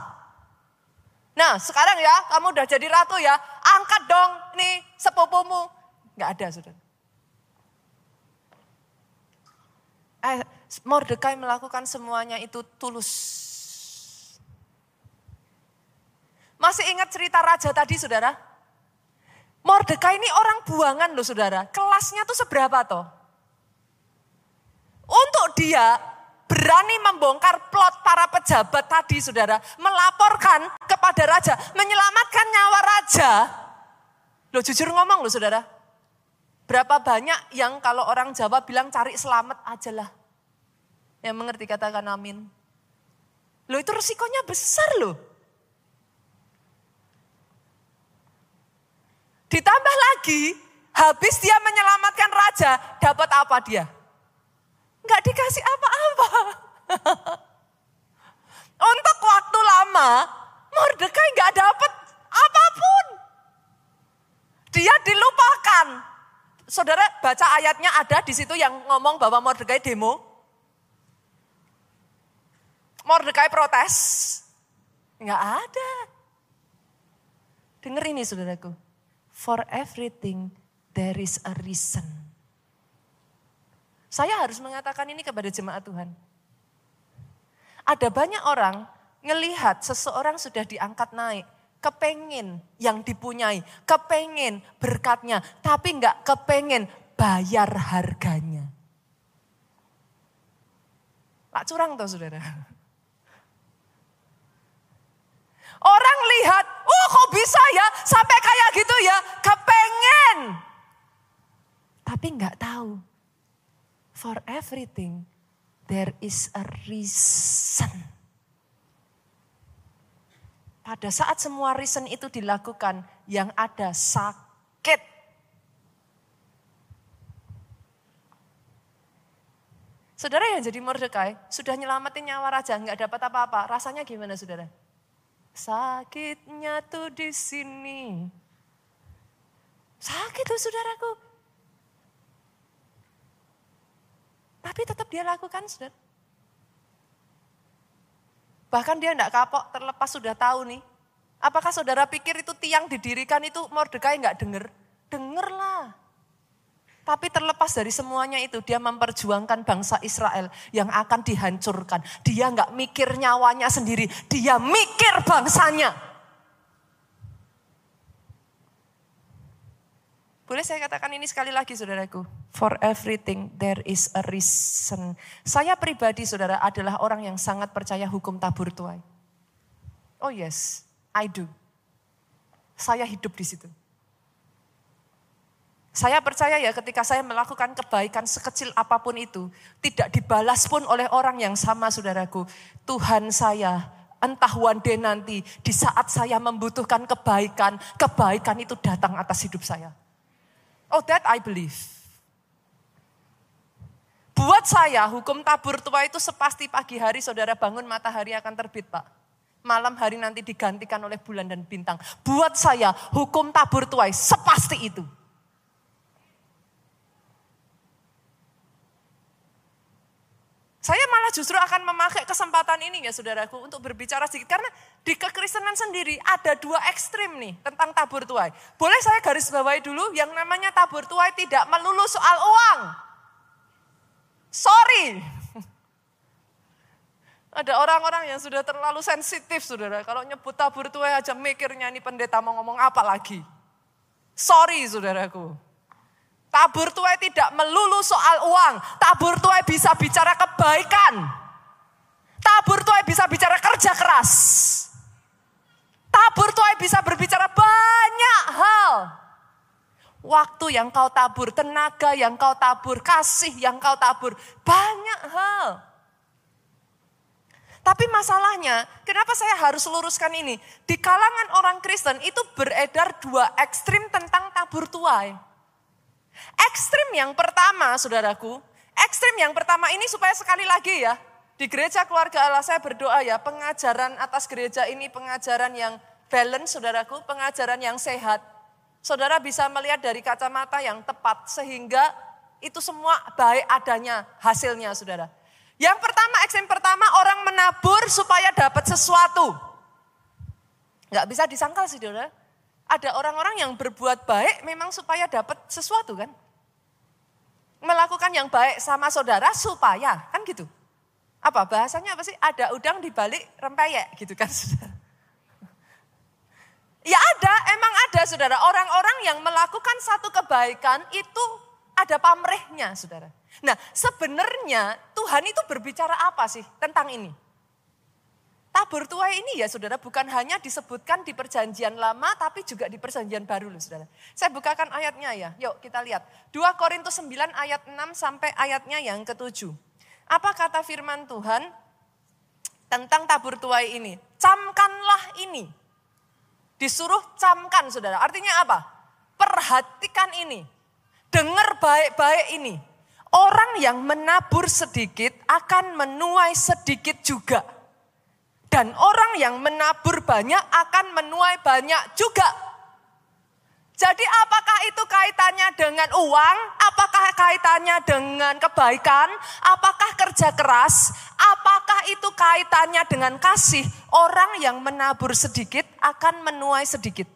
Nah sekarang ya kamu udah jadi ratu ya. Angkat dong nih sepupumu. Gak ada saudara. Eh, Mordekai melakukan semuanya itu tulus. Masih ingat cerita raja tadi saudara? Mordekai ini orang buangan loh saudara. Kelasnya tuh seberapa toh? Untuk dia berani membongkar plot para pejabat tadi saudara. Melaporkan kepada raja. Menyelamatkan nyawa raja. Loh jujur ngomong loh saudara. Berapa banyak yang kalau orang Jawa bilang cari selamat aja lah. Yang mengerti katakan amin. Loh itu resikonya besar loh. Ditambah lagi, habis dia menyelamatkan raja, dapat apa dia? Enggak dikasih apa-apa. Untuk waktu lama, Mordekai enggak dapat apa pun. Dia dilupa Saudara baca ayatnya ada di situ yang ngomong bahwa Mordekai demo. Mordekai protes. Enggak ada. Dengar ini saudaraku. For everything there is a reason. Saya harus mengatakan ini kepada jemaat Tuhan. Ada banyak orang ngelihat seseorang sudah diangkat naik, kepengen yang dipunyai, kepengen berkatnya, tapi enggak kepengen bayar harganya. Pak curang tuh saudara. Orang lihat, oh kok bisa ya sampai kayak gitu ya, kepengen. Tapi enggak tahu. For everything there is a reason. Pada saat semua reason itu dilakukan, yang ada sakit. Saudara yang jadi Mordekai, sudah nyelamatin nyawa raja, nggak dapat apa-apa. Rasanya gimana saudara? Sakitnya tuh di sini. Sakit tuh saudaraku. Tapi tetap dia lakukan saudara. Bahkan dia tidak kapok terlepas sudah tahu nih. Apakah saudara pikir itu tiang didirikan itu Mordekai nggak denger? Dengerlah. Tapi terlepas dari semuanya itu dia memperjuangkan bangsa Israel yang akan dihancurkan. Dia nggak mikir nyawanya sendiri, dia mikir bangsanya. Boleh saya katakan ini sekali lagi saudaraku. For everything there is a reason. Saya pribadi saudara adalah orang yang sangat percaya hukum tabur tuai. Oh yes, I do. Saya hidup di situ. Saya percaya ya ketika saya melakukan kebaikan sekecil apa pun itu. Tidak dibalas pun oleh orang yang sama saudaraku. Tuhan saya entah one day nanti di saat saya membutuhkan kebaikan. Kebaikan itu datang atas hidup saya. Oh that I believe. Buat saya hukum tabur tua itu sepasti pagi hari saudara bangun matahari akan terbit pak. Malam hari nanti digantikan oleh bulan dan bintang. Buat saya hukum tabur tuai sepasti itu. Saya malah justru akan memakai kesempatan ini ya saudaraku untuk berbicara sedikit. Karena di kekristenan sendiri ada dua ekstrim nih tentang tabur tuai. Boleh saya garis bawahi dulu yang namanya tabur tuai tidak melulu soal uang. Sorry. Ada orang-orang yang sudah terlalu sensitif saudara. Kalau nyebut tabur tuai aja mikirnya ini pendeta mau ngomong apa lagi. Sorry saudaraku. Tabur tuai tidak melulu soal uang. Tabur tuai bisa bicara kebaikan. Tabur tuai bisa bicara kerja keras. Tabur tuai bisa berbicara banyak hal. Waktu yang kau tabur, tenaga yang kau tabur, kasih yang kau tabur, banyak hal. Tapi masalahnya, kenapa saya harus luruskan ini? Di kalangan orang Kristen itu beredar dua ekstrim tentang tabur tuai. Ekstrim yang pertama, saudaraku, ekstrim yang pertama ini supaya sekali lagi ya, di gereja keluarga Allah saya berdoa ya, pengajaran atas gereja ini pengajaran yang balance, saudaraku, pengajaran yang sehat. Saudara bisa melihat dari kacamata yang tepat sehingga itu semua baik adanya hasilnya, saudara. Yang pertama, ekstrim pertama orang menabur supaya dapat sesuatu. Gak bisa disangkal sih, saudara. Ada orang-orang yang berbuat baik memang supaya dapat sesuatu kan. Melakukan yang baik sama saudara supaya, kan gitu. Apa bahasanya apa sih? Ada udang di balik rempeyek gitu kan saudara. Ya ada, emang ada saudara. Orang-orang yang melakukan satu kebaikan itu ada pamrehnya saudara. Nah sebenarnya Tuhan itu berbicara apa sih tentang ini? Tabur tuai ini ya saudara bukan hanya disebutkan di perjanjian lama tapi juga di perjanjian baru loh saudara. Saya bukakan ayatnya ya, yuk kita lihat. 2 Korintus 9 ayat 6 sampai ayatnya yang ketujuh. Apa kata firman Tuhan tentang tabur tuai ini? Camkanlah ini. Disuruh camkan saudara. Artinya apa? Perhatikan ini. Dengar baik-baik ini. Orang yang menabur sedikit akan menuai sedikit juga. Dan orang yang menabur banyak akan menuai banyak juga. Jadi apakah itu kaitannya dengan uang? Apakah kaitannya dengan kebaikan? Apakah kerja keras? Apakah itu kaitannya dengan kasih? Orang yang menabur sedikit akan menuai sedikit.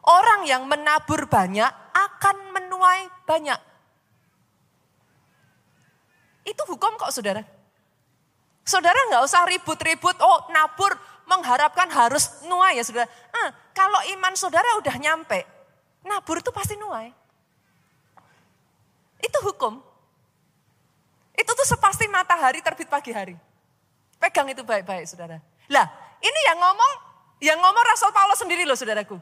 Orang yang menabur banyak akan menuai banyak. Itu hukum kok saudara. Saudara nggak usah ribut-ribut, oh nabur mengharapkan harus nuai ya saudara. Eh, kalau iman saudara udah nyampe, nabur itu pasti nuai. Itu hukum. Itu tuh sepasti matahari terbit pagi hari. Pegang itu baik-baik saudara. Lah ini yang ngomong, yang ngomong Rasul Paulus sendiri loh saudaraku.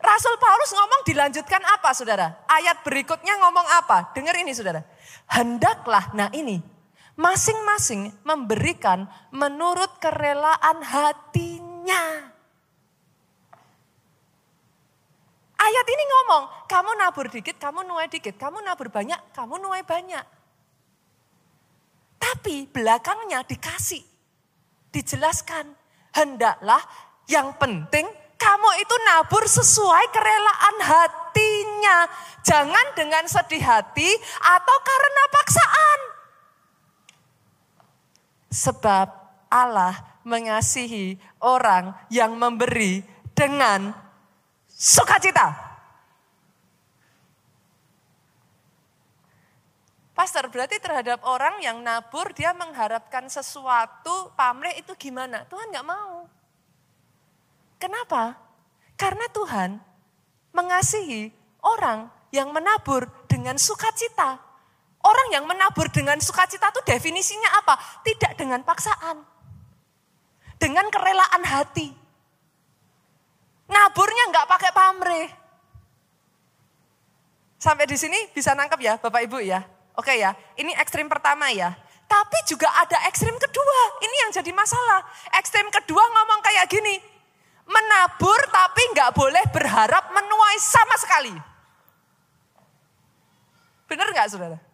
Rasul Paulus ngomong dilanjutkan apa saudara? Ayat berikutnya ngomong apa? Dengar ini saudara. Hendaklah, nah ini. Masing-masing memberikan menurut kerelaan hatinya. Ayat ini ngomong, kamu nabur dikit, kamu nuai dikit. Kamu nabur banyak, kamu nuai banyak. Tapi belakangnya dikasih. Dijelaskan, hendaklah yang penting kamu itu nabur sesuai kerelaan hatinya. Jangan dengan sedih hati atau karena paksaan. Sebab Allah mengasihi orang yang memberi dengan sukacita. Pastor, berarti terhadap orang yang nabur dia mengharapkan sesuatu pamrih itu gimana? Tuhan nggak mau. Kenapa? Karena Tuhan mengasihi orang yang menabur dengan sukacita. Orang yang menabur dengan sukacita itu definisinya apa? Tidak dengan paksaan. Dengan kerelaan hati. Naburnya nggak pakai pamrih. Sampai di sini bisa nangkep ya Bapak Ibu ya. Oke ya, ini ekstrim pertama ya. Tapi juga ada ekstrim kedua. Ini yang jadi masalah. Ekstrim kedua ngomong kayak gini, menabur tapi nggak boleh berharap menuai sama sekali. Benar nggak saudara?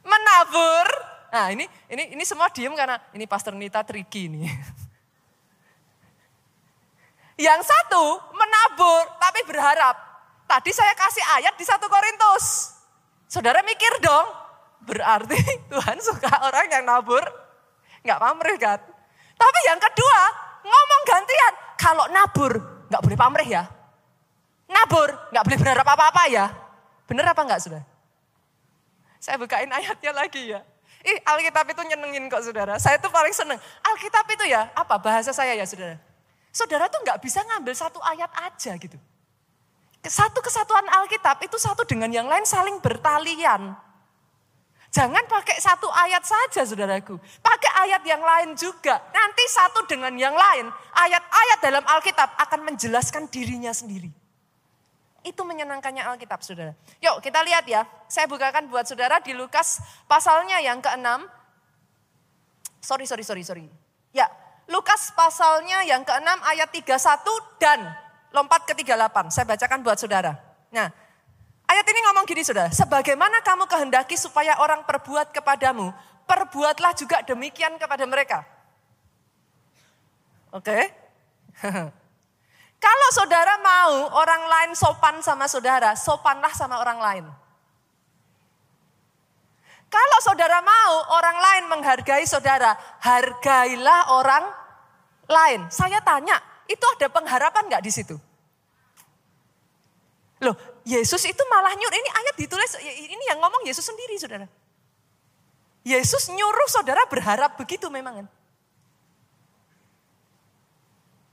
Menabur, nah ini ini ini semua diem karena ini Pastor Nita tricky nih. Yang satu menabur tapi berharap. Tadi saya kasih ayat di satu Korintus. Saudara mikir dong, berarti Tuhan suka orang yang nabur, nggak pamrih kan? Tapi yang kedua, ngomong gantian. Kalau nabur, nggak boleh pamrih ya. Nabur, nggak boleh berharap apa-apa ya. Bener apa nggak sudah? Saya bukain ayatnya lagi ya. Ih, Alkitab itu nyenengin kok saudara. Saya tuh paling seneng. Alkitab itu ya, apa bahasa saya ya saudara? Saudara tuh nggak bisa ngambil satu ayat aja gitu. Satu kesatuan Alkitab itu satu dengan yang lain saling bertalian. Jangan pakai satu ayat saja saudaraku. Pakai ayat yang lain juga. Nanti satu dengan yang lain. Ayat-ayat dalam Alkitab akan menjelaskan dirinya sendiri. Itu menyenangkannya Alkitab saudara. Yuk kita lihat ya. Saya bukakan buat saudara di Lukas pasalnya yang ke-6. Sorry, sorry, sorry, sorry. Ya, Lukas pasalnya yang ke-6 ayat 31 dan lompat ke 38. Saya bacakan buat saudara. Nah, Ayat ini ngomong gini saudara, sebagaimana kamu kehendaki supaya orang perbuat kepadamu, perbuatlah juga demikian kepada mereka. Oke? Okay? Kalau saudara mau orang lain sopan sama saudara, sopanlah sama orang lain. Kalau saudara mau orang lain menghargai saudara, hargailah orang lain. Saya tanya, itu ada pengharapan nggak di situ? Loh, Yesus itu malah nyuruh, ini ayat ditulis, ini yang ngomong Yesus sendiri saudara. Yesus nyuruh saudara berharap begitu memang.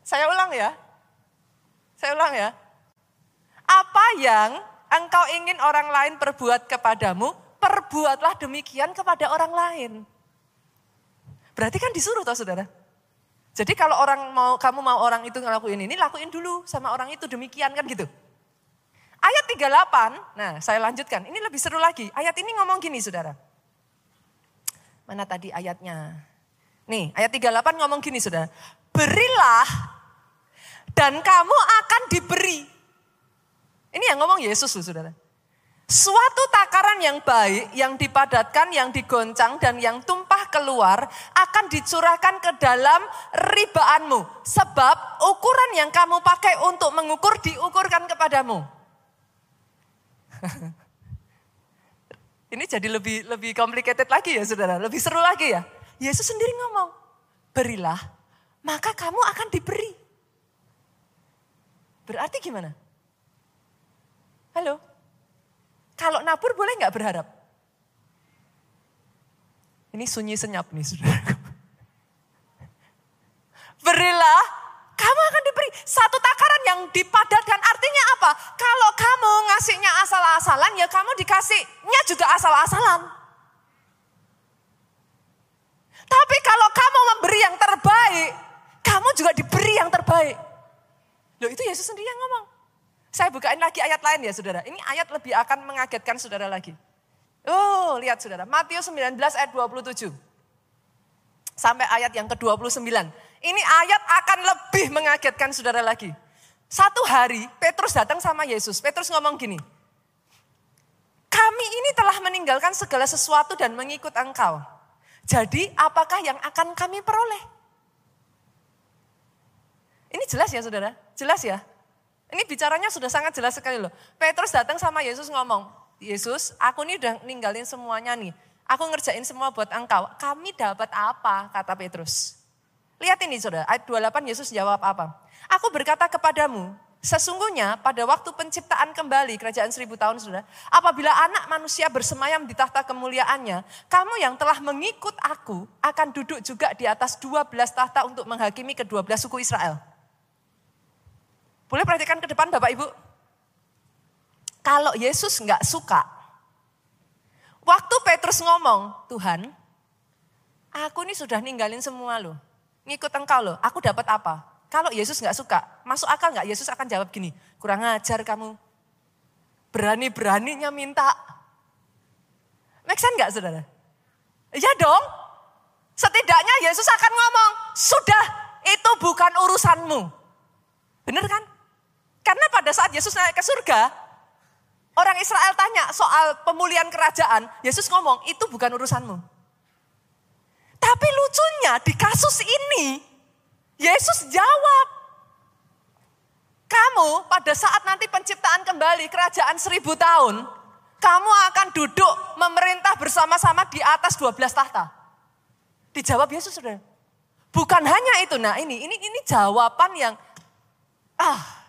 Saya ulang ya. Saya ulang ya. Apa yang engkau ingin orang lain perbuat kepadamu, perbuatlah demikian kepada orang lain. Berarti kan disuruh toh saudara. Jadi kalau orang mau kamu mau orang itu ngelakuin ini, lakuin dulu sama orang itu demikian kan gitu. Ayat 38, nah saya lanjutkan, ini lebih seru lagi. Ayat ini ngomong gini saudara. Mana tadi ayatnya? Nih ayat 38 ngomong gini saudara. Berilah dan kamu akan diberi. Ini yang ngomong Yesus loh saudara. Suatu takaran yang baik, yang dipadatkan, yang digoncang, dan yang tumpah keluar akan dicurahkan ke dalam ribaanmu. Sebab ukuran yang kamu pakai untuk mengukur diukurkan kepadamu. Ini jadi lebih lebih complicated lagi ya saudara, lebih seru lagi ya. Yesus sendiri ngomong, berilah, maka kamu akan diberi. Berarti gimana? Halo? Kalau nabur boleh nggak berharap? Ini sunyi senyap nih saudara. Berilah, kamu akan diberi satu takaran yang dipadatkan. Artinya apa? Kalau kamu ngasihnya asal-asalan, ya kamu dikasihnya juga asal-asalan. Tapi kalau kamu memberi yang terbaik, kamu juga diberi yang terbaik. Loh itu Yesus sendiri yang ngomong. Saya bukain lagi ayat lain ya saudara. Ini ayat lebih akan mengagetkan saudara lagi. Oh lihat saudara. Matius 19 ayat 27. Sampai ayat yang ke-29. Ini ayat akan lebih mengagetkan saudara lagi. Satu hari Petrus datang sama Yesus. Petrus ngomong gini. Kami ini telah meninggalkan segala sesuatu dan mengikut engkau. Jadi apakah yang akan kami peroleh? Ini jelas ya saudara? Jelas ya? Ini bicaranya sudah sangat jelas sekali loh. Petrus datang sama Yesus ngomong, Yesus aku ini udah ninggalin semuanya nih. Aku ngerjain semua buat engkau. Kami dapat apa? Kata Petrus. Lihat ini saudara, ayat 28 Yesus jawab apa? Aku berkata kepadamu, sesungguhnya pada waktu penciptaan kembali kerajaan seribu tahun saudara, apabila anak manusia bersemayam di tahta kemuliaannya, kamu yang telah mengikut aku akan duduk juga di atas 12 tahta untuk menghakimi kedua belas suku Israel. Boleh perhatikan ke depan Bapak Ibu? Kalau Yesus nggak suka, waktu Petrus ngomong, Tuhan, aku ini sudah ninggalin semua loh. Ngikut engkau loh, aku dapat apa? Kalau Yesus nggak suka, masuk akal nggak? Yesus akan jawab gini, kurang ajar kamu. Berani-beraninya minta. Make sense nggak saudara? Iya dong. Setidaknya Yesus akan ngomong, sudah itu bukan urusanmu. Bener kan? Karena pada saat Yesus naik ke surga, orang Israel tanya soal pemulihan kerajaan, Yesus ngomong, itu bukan urusanmu. Tapi lucunya di kasus ini, Yesus jawab, kamu pada saat nanti penciptaan kembali kerajaan seribu tahun, kamu akan duduk memerintah bersama-sama di atas 12 tahta. Dijawab Yesus sudah. Bukan hanya itu, nah ini ini ini jawaban yang ah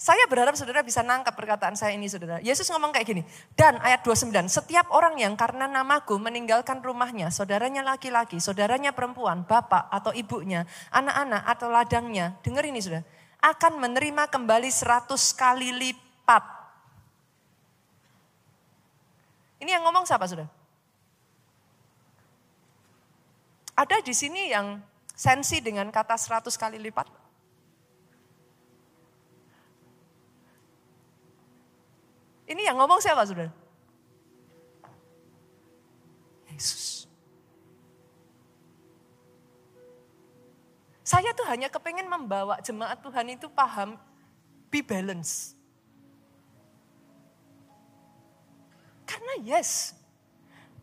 saya berharap saudara bisa nangkap perkataan saya ini saudara. Yesus ngomong kayak gini. Dan ayat 29, setiap orang yang karena namaku meninggalkan rumahnya, saudaranya laki-laki, saudaranya perempuan, bapak atau ibunya, anak-anak atau ladangnya. Dengar ini saudara. Akan menerima kembali seratus kali lipat. Ini yang ngomong siapa saudara? Ada di sini yang sensi dengan kata seratus kali lipat? Ini yang ngomong siapa saudara? Yesus. Saya tuh hanya kepengen membawa jemaat Tuhan itu paham be balance. Karena yes,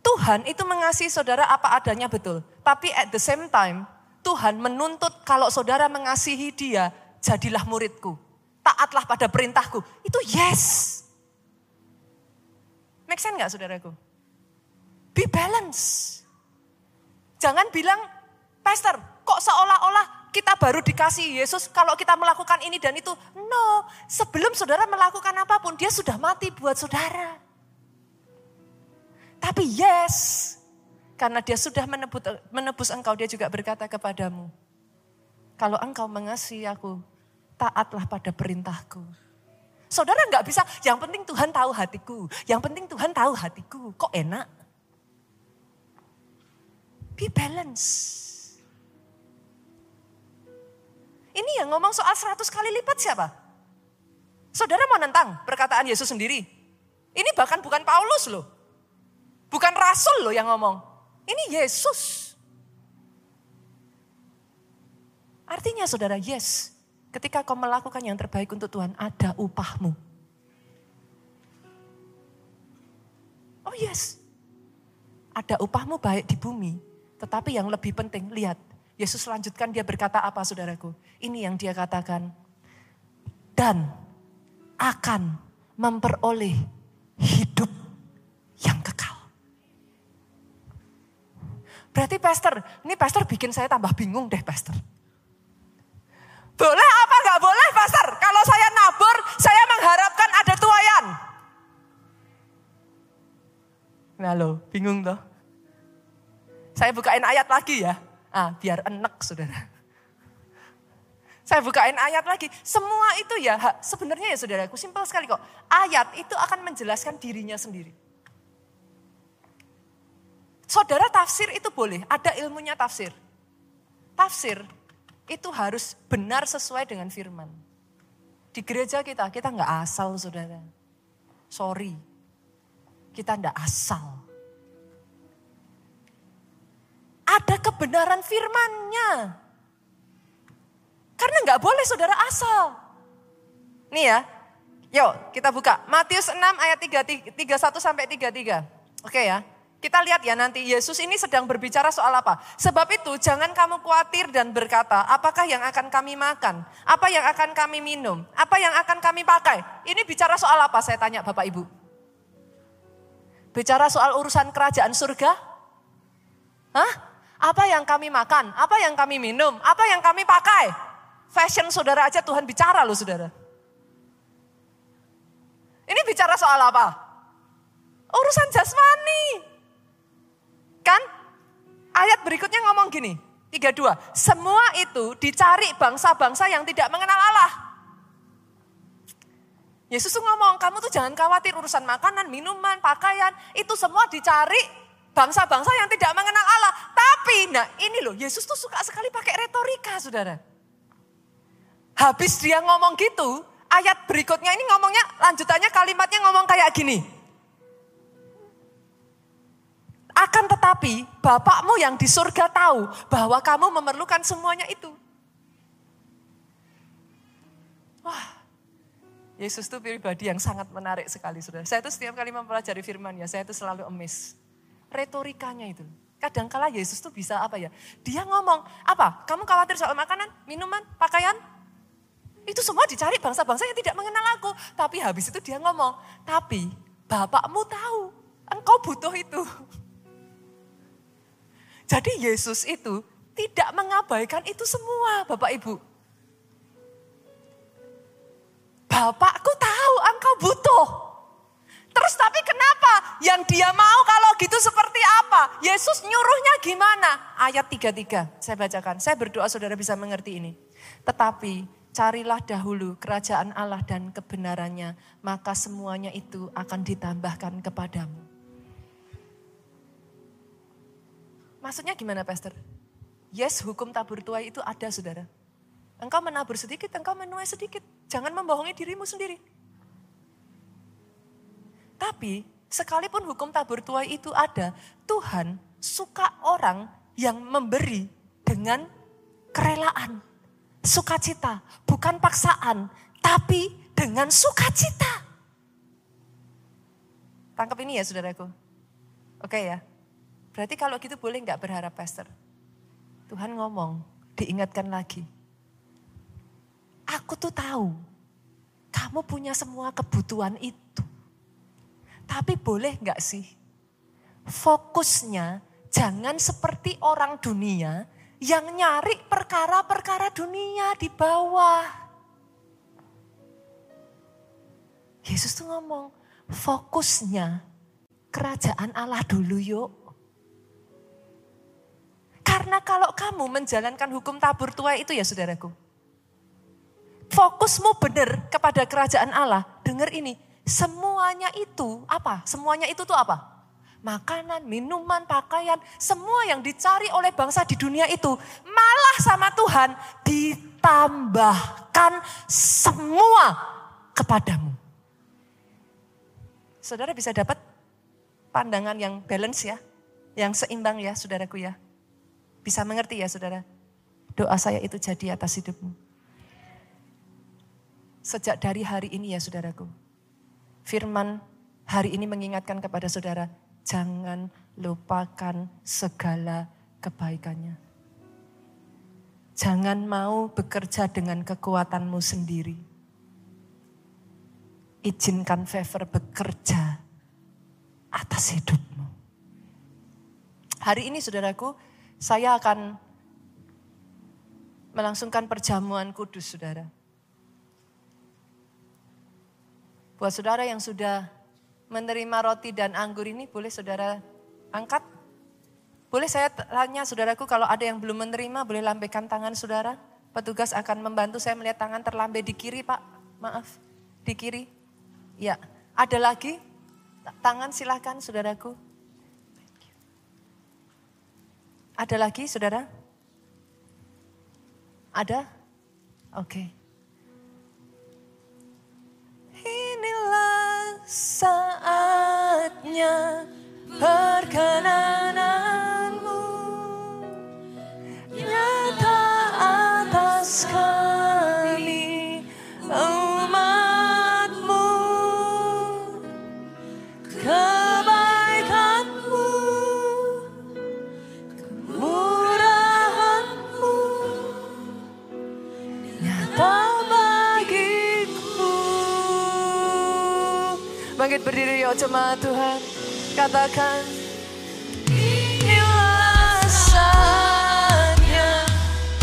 Tuhan itu mengasihi saudara apa adanya betul. Tapi at the same time, Tuhan menuntut kalau saudara mengasihi dia, jadilah muridku. Taatlah pada perintahku. Itu yes. Make sense gak saudaraku? Be balance. Jangan bilang, Pastor, kok seolah-olah kita baru dikasih Yesus kalau kita melakukan ini dan itu. No, sebelum saudara melakukan apa pun, dia sudah mati buat saudara. Tapi yes, karena dia sudah menebus, menebus engkau, dia juga berkata kepadamu, kalau engkau mengasihi aku, taatlah pada perintahku. Saudara nggak bisa, yang penting Tuhan tahu hatiku. Yang penting Tuhan tahu hatiku. Kok enak? Be balance. Ini yang ngomong soal 100 kali lipat siapa? Saudara mau nentang perkataan Yesus sendiri. Ini bahkan bukan Paulus loh. Bukan Rasul loh yang ngomong. Ini Yesus. Artinya saudara, yes, Ketika kau melakukan yang terbaik untuk Tuhan, ada upahmu. yes. Ada upahmu baik di bumi, tetapi yang lebih penting, lihat. Yesus lanjutkan dia berkata apa saudaraku? Ini yang dia katakan. Dan akan memperoleh hidup yang kekal. Berarti pastor, ini pastor bikin saya tambah bingung deh pastor. Boleh apa nggak boleh pastor? Kalau saya nabur, saya mengharapkan ada tuayan. Nah lo, bingung toh? Saya bukain ayat lagi ya. Ah, biar enek saudara. Saya bukain ayat lagi. Semua itu ya, sebenarnya ya saudaraku, simpel sekali kok. Ayat itu akan menjelaskan dirinya sendiri. Saudara tafsir itu boleh, ada ilmunya tafsir. Tafsir itu harus benar sesuai dengan firman. Di gereja kita, kita nggak asal saudara. Sorry, kita nggak asal. Ada kebenaran firmannya. Karena nggak boleh saudara asal. Nih ya, yuk kita buka. Matius 6 ayat 31 sampai 33. Oke ya. Kita lihat ya nanti Yesus ini sedang berbicara soal apa. Sebab itu jangan kamu khawatir dan berkata, apakah yang akan kami makan? Apa yang akan kami minum? Apa yang akan kami pakai? Ini bicara soal apa saya tanya Bapak Ibu? Bicara soal urusan kerajaan surga? Hah? Apa yang kami makan? Apa yang kami minum? Apa yang kami pakai? Fashion saudara aja Tuhan bicara loh saudara. Ini bicara soal apa? Urusan jasmani. Kan ayat berikutnya ngomong gini, 32. Semua itu dicari bangsa-bangsa yang tidak mengenal Allah. Yesus tuh ngomong, kamu tuh jangan khawatir urusan makanan, minuman, pakaian. Itu semua dicari bangsa-bangsa yang tidak mengenal Allah. Tapi, nah ini loh, Yesus tuh suka sekali pakai retorika, saudara. Habis dia ngomong gitu, ayat berikutnya ini ngomongnya, lanjutannya kalimatnya ngomong kayak gini. Akan tetapi Bapakmu yang di surga tahu bahwa kamu memerlukan semuanya itu. Wah, Yesus itu pribadi yang sangat menarik sekali, saudara. Saya itu setiap kali mempelajari firman ya, saya itu selalu emis. Retorikanya itu. Kadangkala Yesus tuh bisa apa ya? Dia ngomong, apa? Kamu khawatir soal makanan, minuman, pakaian? Itu semua dicari bangsa-bangsa yang tidak mengenal aku. Tapi habis itu dia ngomong, tapi Bapakmu tahu, engkau butuh itu. Jadi Yesus itu tidak mengabaikan itu semua Bapak Ibu. Bapakku tahu engkau butuh. Terus tapi kenapa? Yang dia mau kalau gitu seperti apa? Yesus nyuruhnya gimana? Ayat 33 saya bacakan. Saya berdoa saudara bisa mengerti ini. Tetapi carilah dahulu kerajaan Allah dan kebenarannya. Maka semuanya itu akan ditambahkan kepadamu. Maksudnya gimana Pastor? Yes, hukum tabur tuai itu ada saudara. Engkau menabur sedikit, engkau menuai sedikit. Jangan membohongi dirimu sendiri. Tapi sekalipun hukum tabur tuai itu ada, Tuhan suka orang yang memberi dengan kerelaan. Sukacita, bukan paksaan, tapi dengan sukacita. Tangkap ini ya saudaraku. Oke ya. Berarti kalau gitu boleh nggak berharap pastor? Tuhan ngomong, diingatkan lagi. Aku tuh tahu, kamu punya semua kebutuhan itu. Tapi boleh nggak sih? Fokusnya jangan seperti orang dunia yang nyari perkara-perkara dunia di bawah. Yesus tuh ngomong, fokusnya kerajaan Allah dulu yuk. Karena kalau kamu menjalankan hukum tabur tua itu ya saudaraku. Fokusmu benar kepada kerajaan Allah. Dengar ini, semuanya itu apa? Semuanya itu tuh apa? Makanan, minuman, pakaian, semua yang dicari oleh bangsa di dunia itu malah sama Tuhan ditambahkan semua kepadamu. Saudara bisa dapat pandangan yang balance ya, yang seimbang ya saudaraku ya. Bisa mengerti ya saudara? Doa saya itu jadi atas hidupmu. Sejak dari hari ini ya saudaraku. Firman hari ini mengingatkan kepada saudara, jangan lupakan segala kebaikannya. Jangan mau bekerja dengan kekuatanmu sendiri. Izinkan favor bekerja atas hidupmu. Hari ini saudaraku, saya akan melangsungkan perjamuan kudus saudara. Buat saudara yang sudah menerima roti dan anggur ini boleh saudara angkat boleh saya tanya saudaraku kalau ada yang belum menerima boleh lambaikan tangan saudara. Petugas akan membantu saya melihat tangan terlambai di kiri pak. Maaf, di kiri. Ya, ada lagi? Tangan silahkan saudaraku. Ada lagi saudara? Ada? Oke. Okay. Inilah saatnya perkenanan. Berdiri ya jemaat Tuhan. Katakan. Inilah saatnya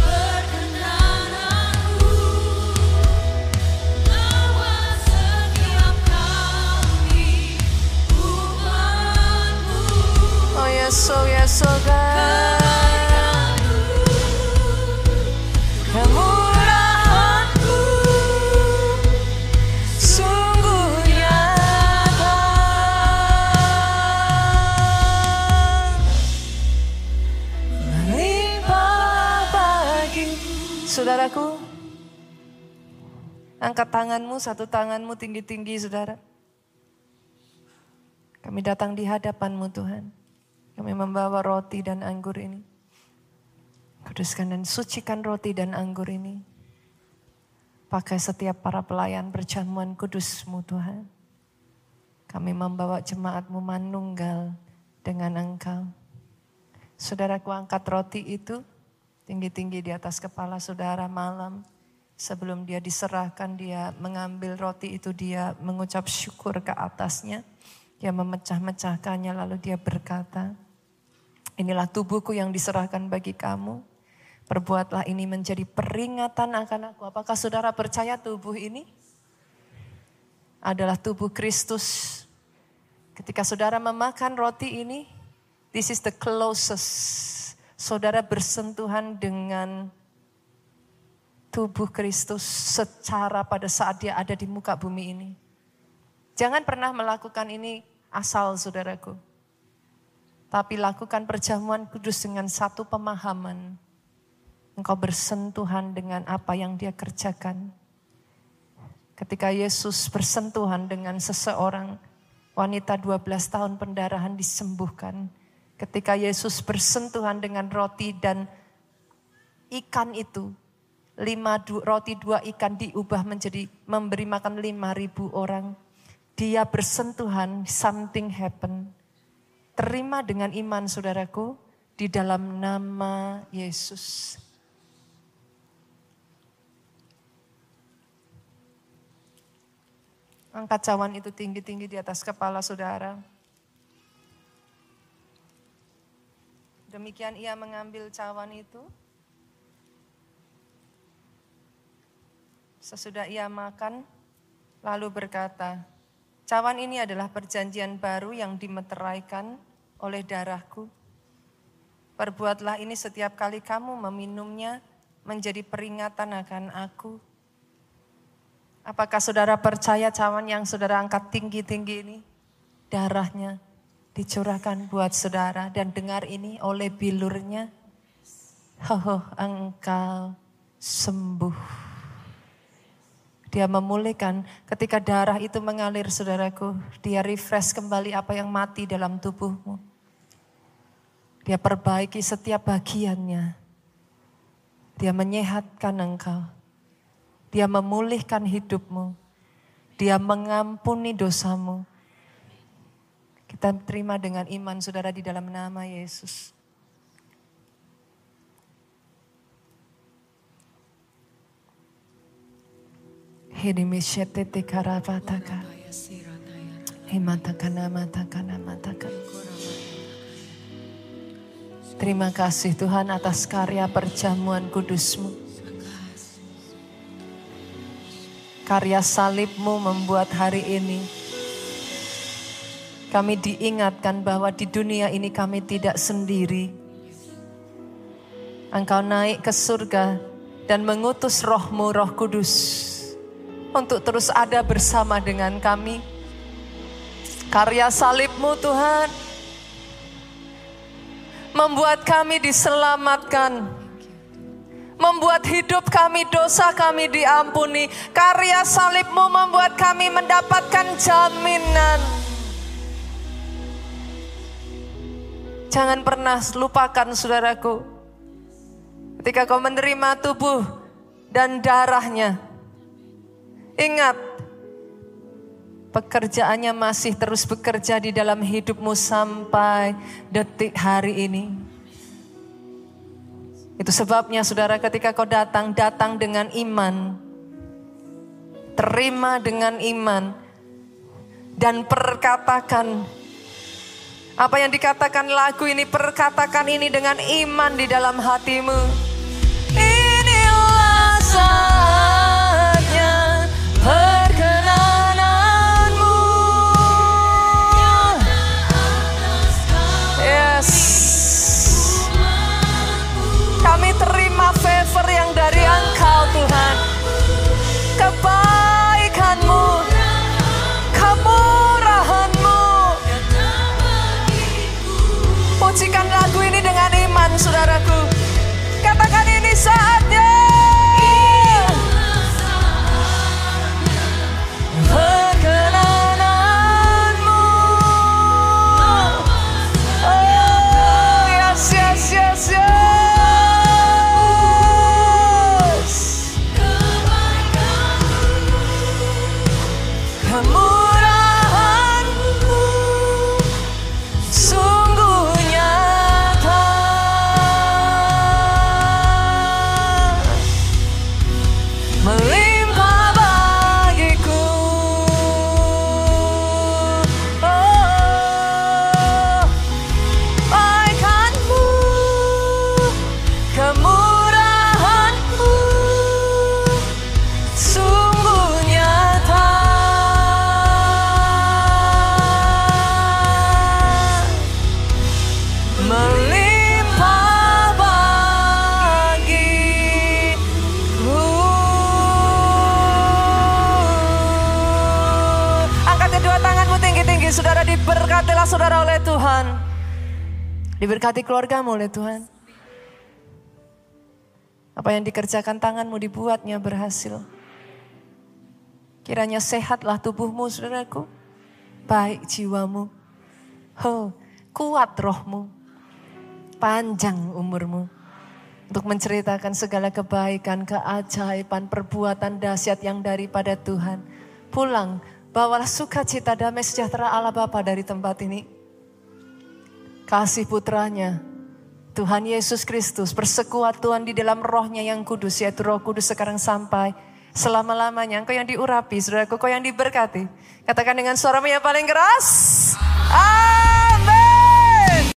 perkenananmu. Lewat setiap kami umatmu. Oh yes, oh yes, oh God. Angkat tanganmu, satu tanganmu tinggi-tinggi saudara. Kami datang di hadapanmu Tuhan. Kami membawa roti dan anggur ini. Kuduskan dan sucikan roti dan anggur ini. Pakai setiap para pelayan perjamuan kudusmu Tuhan. Kami membawa jemaatmu manunggal dengan engkau. Saudaraku angkat roti itu tinggi-tinggi di atas kepala saudara malam. Sebelum dia diserahkan, dia mengambil roti itu, dia mengucap syukur ke atasnya. Dia memecah-mecahkannya, lalu dia berkata, inilah tubuhku yang diserahkan bagi kamu. Perbuatlah ini menjadi peringatan akan aku. Apakah saudara percaya tubuh ini adalah tubuh Kristus? Ketika saudara memakan roti ini, this is the closest saudara bersentuhan dengan tubuh Kristus secara pada saat dia ada di muka bumi ini. Jangan pernah melakukan ini asal saudaraku. Tapi lakukan perjamuan kudus dengan satu pemahaman. Engkau bersentuhan dengan apa yang dia kerjakan. Ketika Yesus bersentuhan dengan seseorang, wanita 12 tahun pendarahan disembuhkan Ketika Yesus bersentuhan dengan roti dan ikan itu, lima du, roti dua ikan diubah menjadi memberi makan lima ribu orang. Dia bersentuhan, something happen. Terima dengan iman saudaraku di dalam nama Yesus. Angkat cawan itu tinggi-tinggi di atas kepala saudara. Demikian ia mengambil cawan itu. Sesudah ia makan, lalu berkata, cawan ini adalah perjanjian baru yang dimeteraikan oleh darahku. Perbuatlah ini setiap kali kamu meminumnya menjadi peringatan akan aku. Apakah saudara percaya cawan yang saudara angkat tinggi-tinggi ini? Darahnya dicurahkan buat saudara dan dengar ini oleh bilurnya. Oh, engkau sembuh. Dia memulihkan ketika darah itu mengalir saudaraku. Dia refresh kembali apa yang mati dalam tubuhmu. Dia perbaiki setiap bagiannya. Dia menyehatkan engkau. Dia memulihkan hidupmu. Dia mengampuni dosamu Kita terima dengan iman saudara di dalam nama Yesus. Terima kasih Tuhan atas karya perjamuan kudusmu. Karya salibmu membuat hari ini kami diingatkan bahwa di dunia ini kami tidak sendiri. Engkau naik ke surga dan mengutus rohmu roh kudus untuk terus ada bersama dengan kami. Karya salibmu Tuhan membuat kami diselamatkan. Membuat hidup kami, dosa kami diampuni. Karya salibmu membuat kami mendapatkan jaminan. Jangan pernah lupakan saudaraku. Ketika kau menerima tubuh dan darahnya. Ingat, pekerjaannya masih terus bekerja di dalam hidupmu sampai detik hari ini. Itu sebabnya saudara ketika kau datang, datang dengan iman. Terima dengan iman. Dan perkatakan. Apa yang dikatakan lagu ini, perkatakan ini dengan iman di dalam hatimu. Inilah saatnya. Saudaraku. Diberkati keluargamu oleh Tuhan. Apa yang dikerjakan tanganmu dibuatnya berhasil. Kiranya sehatlah tubuhmu saudaraku. Baik jiwamu. Oh, kuat rohmu. Panjang umurmu. Untuk menceritakan segala kebaikan, keajaiban, perbuatan dahsyat yang daripada Tuhan. Pulang Bawalah sukacita damai sejahtera Allah Bapa dari tempat ini. Kasih putranya, Tuhan Yesus Kristus, persekutuan di dalam rohnya yang kudus, yaitu roh kudus sekarang sampai selama-lamanya. Engkau yang diurapi, saudaraku, kau yang diberkati. Katakan dengan suara yang paling keras. Amin.